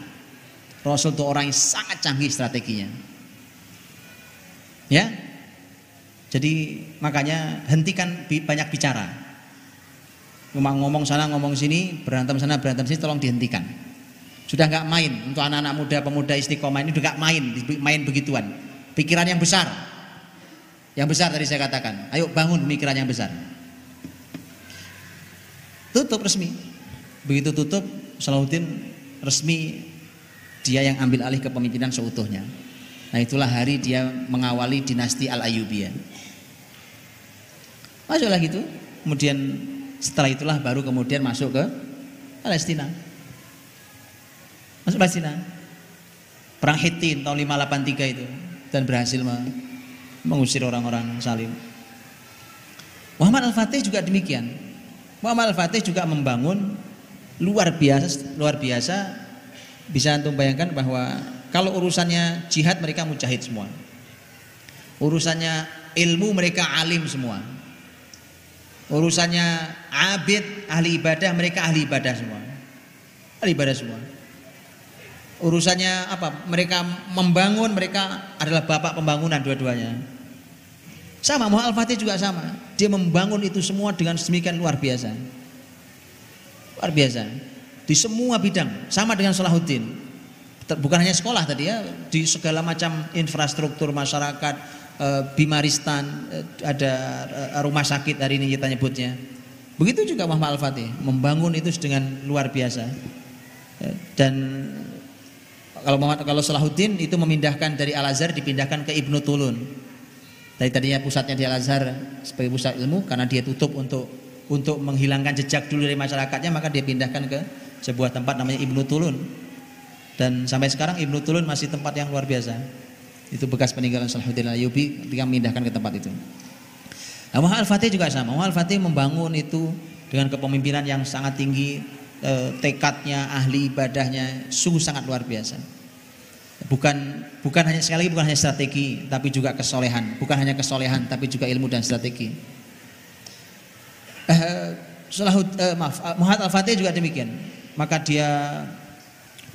Rasul itu orang yang sangat canggih strateginya. Ya. Jadi makanya hentikan banyak bicara ngomong sana ngomong sini berantem sana berantem sini tolong dihentikan sudah nggak main untuk anak-anak muda pemuda istiqomah ini nggak main main begituan pikiran yang besar Yang besar tadi saya katakan. Ayo bangun pemikiran yang besar. Tutup resmi. Begitu tutup, Salahuddin resmi dia yang ambil alih kepemimpinan seutuhnya. Nah itulah hari dia mengawali dinasti Al-Ayyubiyah. Masuklah gitu. Kemudian setelah itulah baru kemudian masuk ke Palestina. Masuk Palestina. Perang Hittin tahun 583 itu dan berhasil mengusir orang-orang Salim. Muhammad Al-Fatih juga demikian. Muhammad Al-Fatih juga membangun luar biasa luar biasa bisa antum bayangkan bahwa kalau urusannya jihad mereka mujahid semua. Urusannya ilmu mereka alim semua. Urusannya abid, ahli ibadah mereka ahli ibadah semua. Ahli ibadah semua. Urusannya apa? Mereka membangun, mereka adalah bapak pembangunan dua-duanya. Sama Muhammad juga sama. Dia membangun itu semua dengan sedemikian luar biasa. Luar biasa. Di semua bidang, sama dengan Salahuddin. Bukan hanya sekolah tadi ya, di segala macam infrastruktur masyarakat, e, bimaristan, e, ada e, rumah sakit hari ini kita nyebutnya. Begitu juga Muhammad Al-Fatih, membangun itu dengan luar biasa. Dan kalau Muhammad kalau Salahuddin itu memindahkan dari Al Azhar dipindahkan ke Ibnu Tulun. Tadi tadinya pusatnya di Al Azhar sebagai pusat ilmu karena dia tutup untuk untuk menghilangkan jejak dulu dari masyarakatnya maka dia pindahkan ke sebuah tempat namanya Ibnu Tulun dan sampai sekarang Ibnu Tulun masih tempat yang luar biasa. Itu bekas peninggalan Salahuddin Ayyubi ketika memindahkan ke tempat itu. Nah, Muhammad Al-Fatih juga sama. Muhammad Al-Fatih membangun itu dengan kepemimpinan yang sangat tinggi eh, tekadnya ahli ibadahnya sungguh sangat luar biasa. Bukan bukan hanya sekali bukan hanya strategi tapi juga kesolehan. Bukan hanya kesolehan tapi juga ilmu dan strategi. Eh, Salahud, eh, maaf, Muhammad Al-Fatih juga demikian. Maka dia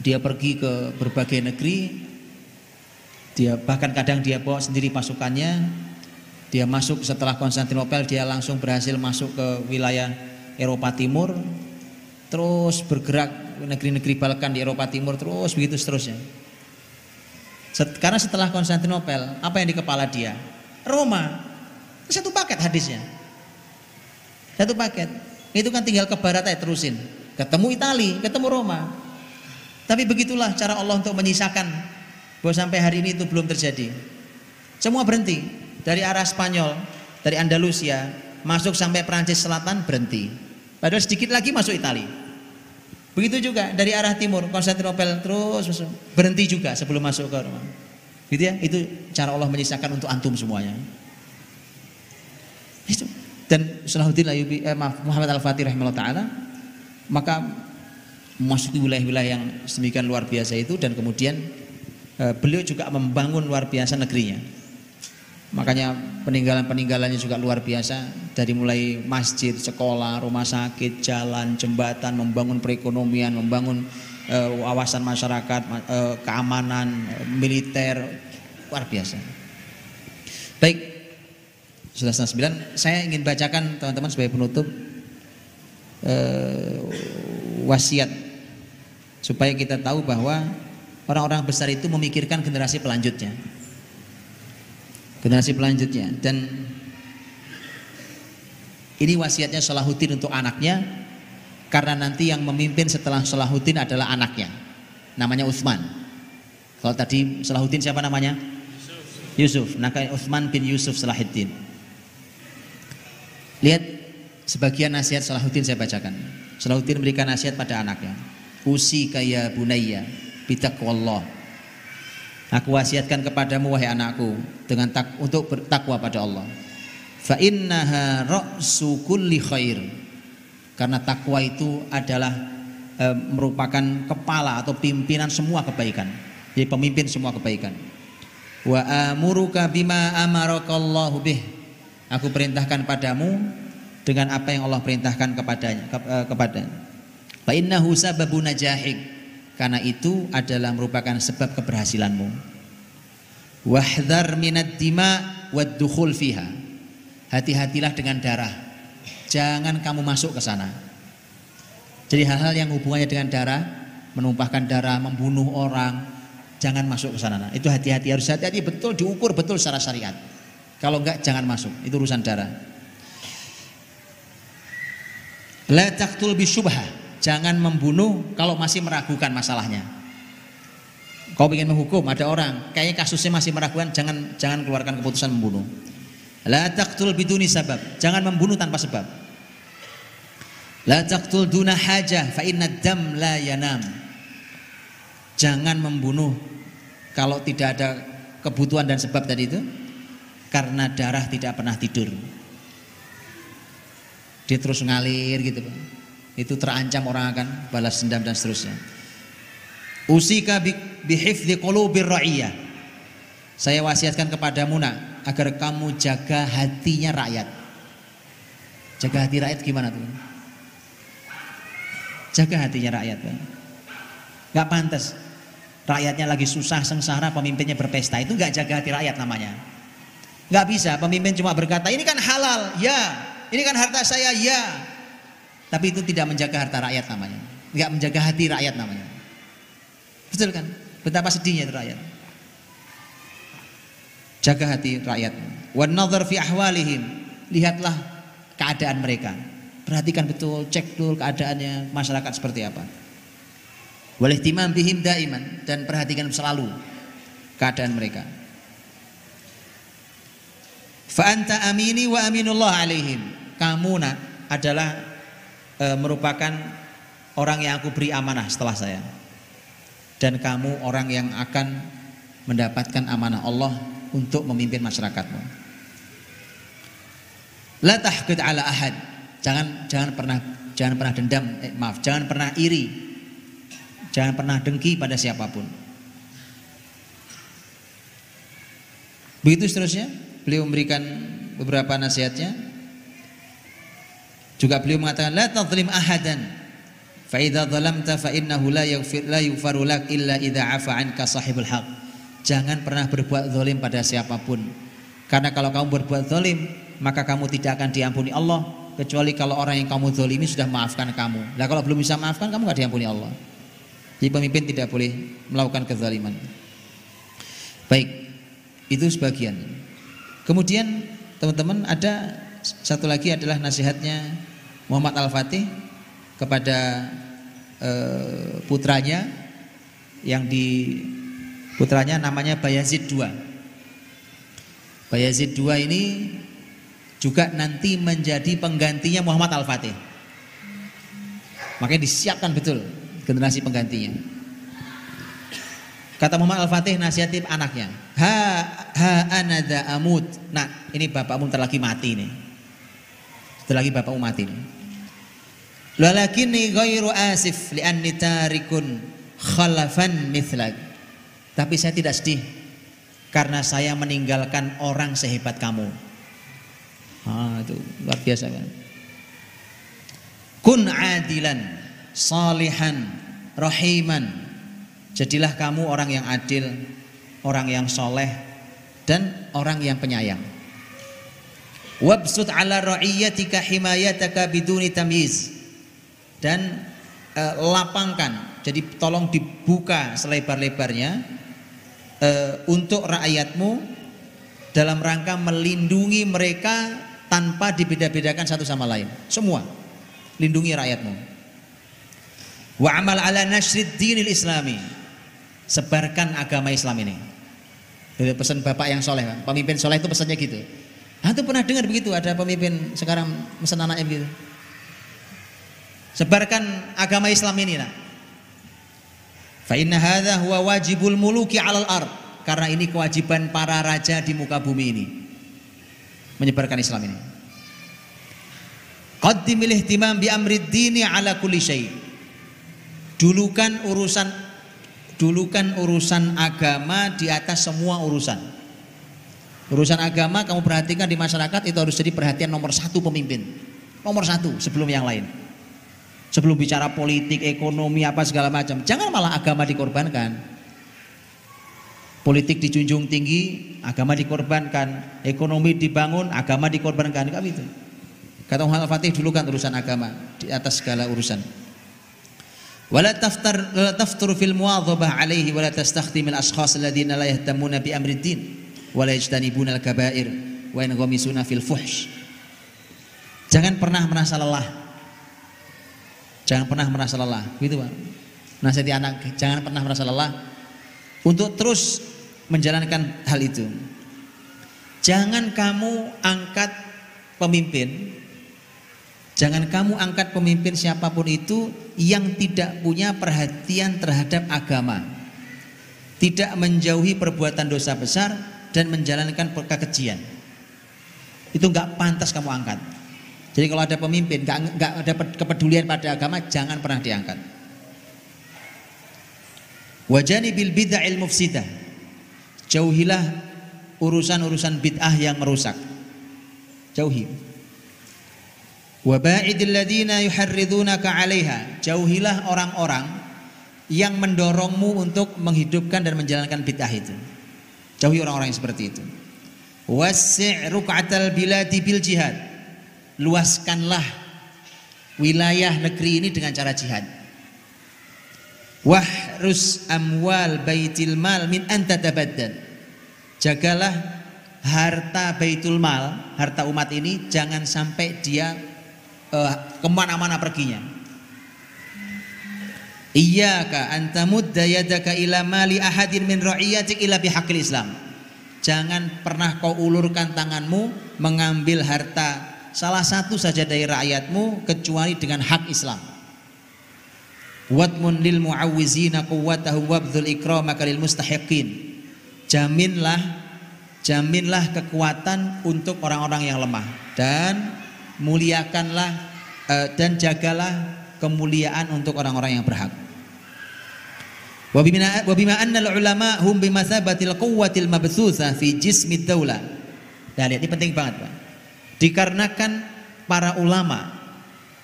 dia pergi ke berbagai negeri. Dia bahkan kadang dia bawa sendiri pasukannya. Dia masuk setelah Konstantinopel dia langsung berhasil masuk ke wilayah Eropa Timur. Terus bergerak negeri-negeri Balkan di Eropa Timur terus begitu seterusnya. Karena setelah Konstantinopel, apa yang di kepala dia? Roma. Satu paket hadisnya. Satu paket. Itu kan tinggal ke barat aja terusin. Ketemu Itali, ketemu Roma. Tapi begitulah cara Allah untuk menyisakan bahwa sampai hari ini itu belum terjadi. Semua berhenti dari arah Spanyol, dari Andalusia, masuk sampai Perancis Selatan berhenti. Padahal sedikit lagi masuk Itali. Begitu juga dari arah timur, Konstantinopel terus berhenti juga sebelum masuk ke Roma. Gitu ya, itu cara Allah menyisakan untuk antum semuanya. Dan Salahuddin Ayyubi eh, maaf, Muhammad Al-Fatih rahimahullah taala maka memasuki wilayah-wilayah yang sedemikian luar biasa itu dan kemudian eh, beliau juga membangun luar biasa negerinya. Makanya peninggalan-peninggalannya juga luar biasa dari mulai masjid, sekolah, rumah sakit, jalan, jembatan, membangun perekonomian, membangun eh, wawasan masyarakat, eh, keamanan, militer luar biasa. Baik, sudah setengah 9 saya ingin bacakan teman-teman sebagai penutup eh, wasiat supaya kita tahu bahwa orang-orang besar itu memikirkan generasi pelanjutnya. Generasi pelanjutnya. Dan ini wasiatnya Salahuddin untuk anaknya karena nanti yang memimpin setelah Salahuddin adalah anaknya. Namanya Utsman. Kalau tadi Salahuddin siapa namanya? Yusuf, nah Utsman bin Yusuf Salahuddin. Lihat sebagian nasihat Salahuddin saya bacakan. Salahuddin memberikan nasihat pada anaknya. Usi kaya bunaya bitaqwallah. Aku wasiatkan kepadamu wahai anakku dengan tak, untuk bertakwa pada Allah. Fa innaha ra'su kulli khair. Karena takwa itu adalah e, merupakan kepala atau pimpinan semua kebaikan. Jadi pemimpin semua kebaikan. Wa amuruka bima amarakallahu bih Aku perintahkan padamu dengan apa yang Allah perintahkan kepadanya eh, kepada. Fa sababu najahik. Karena itu adalah merupakan sebab keberhasilanmu. Wahdhar minad dima fiha. Hati-hatilah dengan darah. Jangan kamu masuk ke sana. Jadi hal-hal yang hubungannya dengan darah, menumpahkan darah, membunuh orang, jangan masuk ke sana. Nah, itu hati-hati harus hati-hati betul diukur betul secara syariat. Kalau enggak jangan masuk. Itu urusan darah. La taqtul bisyubhah. Jangan membunuh kalau masih meragukan masalahnya. Kau ingin menghukum ada orang, kayaknya kasusnya masih meragukan, jangan jangan keluarkan keputusan membunuh. La taqtul biduni sabab. Jangan membunuh tanpa sebab. La taqtul duna hajah fa dam la yanam. Jangan membunuh kalau tidak ada kebutuhan dan sebab tadi itu karena darah tidak pernah tidur. Dia terus ngalir gitu. Itu terancam orang akan balas dendam dan seterusnya. Usika bihifdzi qulubir ra'iyah. Saya wasiatkan kepadamu nak agar kamu jaga hatinya rakyat. Jaga hati rakyat gimana tuh? Jaga hatinya rakyat. Gak pantas. Rakyatnya lagi susah, sengsara, pemimpinnya berpesta. Itu gak jaga hati rakyat namanya. Gak bisa, pemimpin cuma berkata, ini kan halal, ya. Ini kan harta saya, ya. Tapi itu tidak menjaga harta rakyat namanya. Gak menjaga hati rakyat namanya. Betul kan? Betapa sedihnya itu rakyat. Jaga hati rakyat. Fi ahwalihim. Lihatlah keadaan mereka. Perhatikan betul, cek betul keadaannya masyarakat seperti apa. Bihim daiman dan perhatikan selalu keadaan mereka. Fa anta amini wa aminullah alaihim. Kamu nak adalah e, merupakan orang yang aku beri amanah setelah saya. Dan kamu orang yang akan mendapatkan amanah Allah untuk memimpin masyarakatmu. La tahqid ala ahad. Jangan jangan pernah jangan pernah dendam, eh, maaf, jangan pernah iri. Jangan pernah dengki pada siapa pun. Begitu seterusnya, beliau memberikan beberapa nasihatnya. Juga beliau mengatakan la tadhlim ahadan fa idza dhalamta fa innahu la yaghfir la yughfaru lak illa idza afa anka sahibul haq. Jangan pernah berbuat zalim pada siapa pun. Karena kalau kamu berbuat zalim, maka kamu tidak akan diampuni Allah kecuali kalau orang yang kamu zalimi sudah maafkan kamu. Nah kalau belum bisa maafkan kamu gak diampuni Allah. Jadi pemimpin tidak boleh melakukan kezaliman. Baik, itu sebagian. Kemudian teman-teman ada satu lagi adalah nasihatnya Muhammad Al-Fatih kepada eh, putranya yang di putranya namanya Bayazid II. Bayazid II ini juga nanti menjadi penggantinya Muhammad Al-Fatih. Makanya disiapkan betul generasi penggantinya. Kata Muhammad Al-Fatih nasihati anaknya. Ha ha anada amut. Nah, ini bapakmu ntar lagi mati nih. Setelah lagi bapakmu mati nih. Lalakini ghairu asif li'anni tarikun khalafan mithlak. Tapi saya tidak sedih karena saya meninggalkan orang sehebat kamu. Ah, itu luar biasa kan. Kun adilan, salihan, rahiman. Jadilah kamu orang yang adil, orang yang soleh, dan orang yang penyayang. Wabsut ala ra'iyyatika himayataka biduni tamyiz. Dan e, lapangkan, jadi tolong dibuka selebar-lebarnya e, untuk rakyatmu dalam rangka melindungi mereka tanpa dibeda-bedakan satu sama lain. Semua lindungi rakyatmu. Wa amal ala nasrid dinil islami. Sebarkan agama Islam ini. Itu pesan bapak yang soleh, pemimpin soleh itu pesannya gitu. Antum pernah dengar begitu ada pemimpin sekarang pesan anaknya begitu. Sebarkan agama Islam ini nak. Fa inna hadha huwa wajibul muluki 'alal ard. Karena ini kewajiban para raja di muka bumi ini. Menyebarkan Islam ini. Qaddimil ihtimam bi amrid dini ala kulli syai. Dulukan urusan dulukan urusan agama di atas semua urusan. Urusan agama kamu perhatikan di masyarakat itu harus jadi perhatian nomor satu pemimpin. Nomor satu sebelum yang lain. Sebelum bicara politik, ekonomi, apa segala macam. Jangan malah agama dikorbankan. Politik dijunjung tinggi, agama dikorbankan. Ekonomi dibangun, agama dikorbankan. Kan itu. Kata Muhammad Al-Fatih dulu kan urusan agama di atas segala urusan. Jangan pernah merasa lelah. Jangan pernah merasa lelah, gitu Pak. Nasihati anak, jangan pernah merasa lelah untuk terus menjalankan hal itu. Jangan kamu angkat pemimpin, jangan kamu angkat pemimpin siapa pun itu yang tidak punya perhatian terhadap agama, tidak menjauhi perbuatan dosa besar dan menjalankan kekejian. Itu nggak pantas kamu angkat. Jadi kalau ada pemimpin nggak nggak ada kepedulian pada agama, jangan pernah diangkat. Wajani bil bid'ah mufsidah. Jauhilah urusan-urusan bid'ah yang merusak. Jauhi. Wa ba'idil ladina yuharridunaka 'alaiha. Jauhilah orang-orang yang mendorongmu untuk menghidupkan dan menjalankan bid'ah itu. Jauhi orang-orang yang seperti itu. Wasi' ruk'atal biladi bil jihad. Luaskanlah wilayah negeri ini dengan cara jihad. Wahrus amwal baitil mal min anta tabaddal Jagalah harta baitul mal, harta umat ini jangan sampai dia uh, ke mana-mana perginya. Iyaka antamud dayadaka ila mali ahadin min ra'iyatik ila bihaqil Islam. Jangan pernah kau ulurkan tanganmu mengambil harta salah satu saja dari rakyatmu kecuali dengan hak Islam. Watmun lil muawwizina quwwatahum wabdhul ikramaka lil mustahiqin jaminlah jaminlah kekuatan untuk orang-orang yang lemah dan muliakanlah uh, dan jagalah kemuliaan untuk orang-orang yang berhak. Wa bima anna ulama hum bimathabatil quwwatil mabthutha fi jismid daulah. Nah, lihat ini penting banget, Pak. Dikarenakan para ulama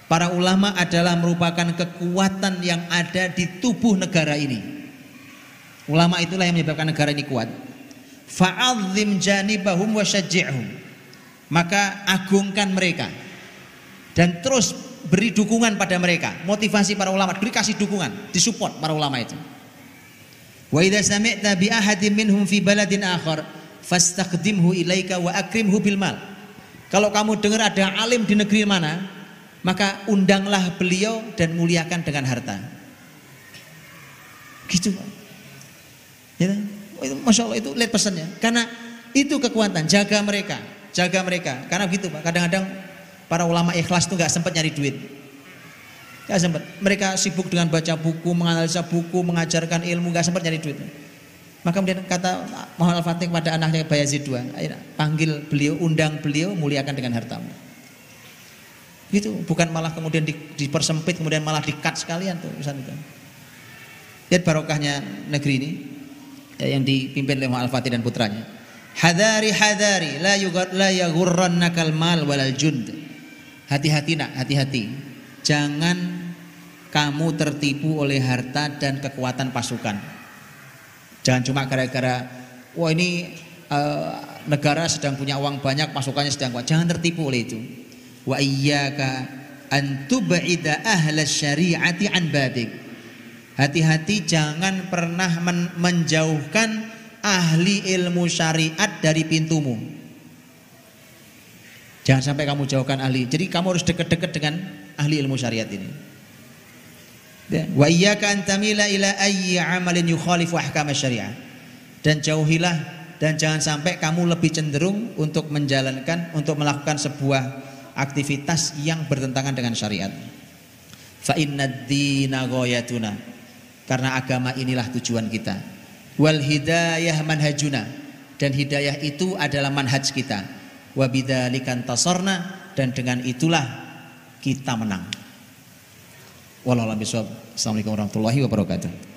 para ulama adalah merupakan kekuatan yang ada di tubuh negara ini. Ulama itulah yang menyebabkan negara ini kuat. Fa'adzim janibahum wa. Maka agungkan mereka. Dan terus beri dukungan pada mereka. Motivasi para ulama, beri kasih dukungan, disupport para ulama itu. Wa idza sami'ta bi ahadin minhum fi baladin akhar fastaqdimhu ilaika wa akrimhu bil mal. Kalau kamu dengar ada alim di negeri mana, maka undanglah beliau dan muliakan dengan harta. Gitu. Ya, oh, itu masya Allah itu lihat pesannya. Karena itu kekuatan, jaga mereka, jaga mereka. Karena begitu pak. Kadang-kadang para ulama ikhlas itu nggak sempat nyari duit. Gak sempat. Mereka sibuk dengan baca buku, menganalisa buku, mengajarkan ilmu, gak sempat nyari duit. Maka kemudian kata Muhammad Al-Fatih kepada anaknya Bayazid II, panggil beliau, undang beliau, muliakan dengan hartamu. Itu bukan malah kemudian dipersempit, kemudian malah dikat sekalian tuh urusan itu. Lihat barokahnya negeri ini ya, yang dipimpin oleh Al-Fatih dan putranya. Hadari hadari la yugar la yaghurrannakal mal walal jund. Hati-hati nak, hati-hati. Jangan kamu tertipu oleh harta dan kekuatan pasukan. Jangan cuma gara-gara wah ini uh, negara sedang punya uang banyak, pasukannya sedang kuat. Jangan tertipu oleh itu. Wa iyyaka an tub'ida ahla syari'ati an babik Hati-hati jangan pernah men menjauhkan ahli ilmu syariat dari pintumu. Jangan sampai kamu jauhkan ahli. Jadi kamu harus dekat-dekat dengan ahli ilmu syariat ini. Dan jauhilah dan jangan sampai kamu lebih cenderung untuk menjalankan untuk melakukan sebuah aktivitas yang bertentangan dengan syariat. Fa karena agama inilah tujuan kita. Wal hidayah manhajuna dan hidayah itu adalah manhaj kita. Wa bidzalikan tasorna dan dengan itulah kita menang. Wallahualam Assalamualaikum warahmatullahi wabarakatuh.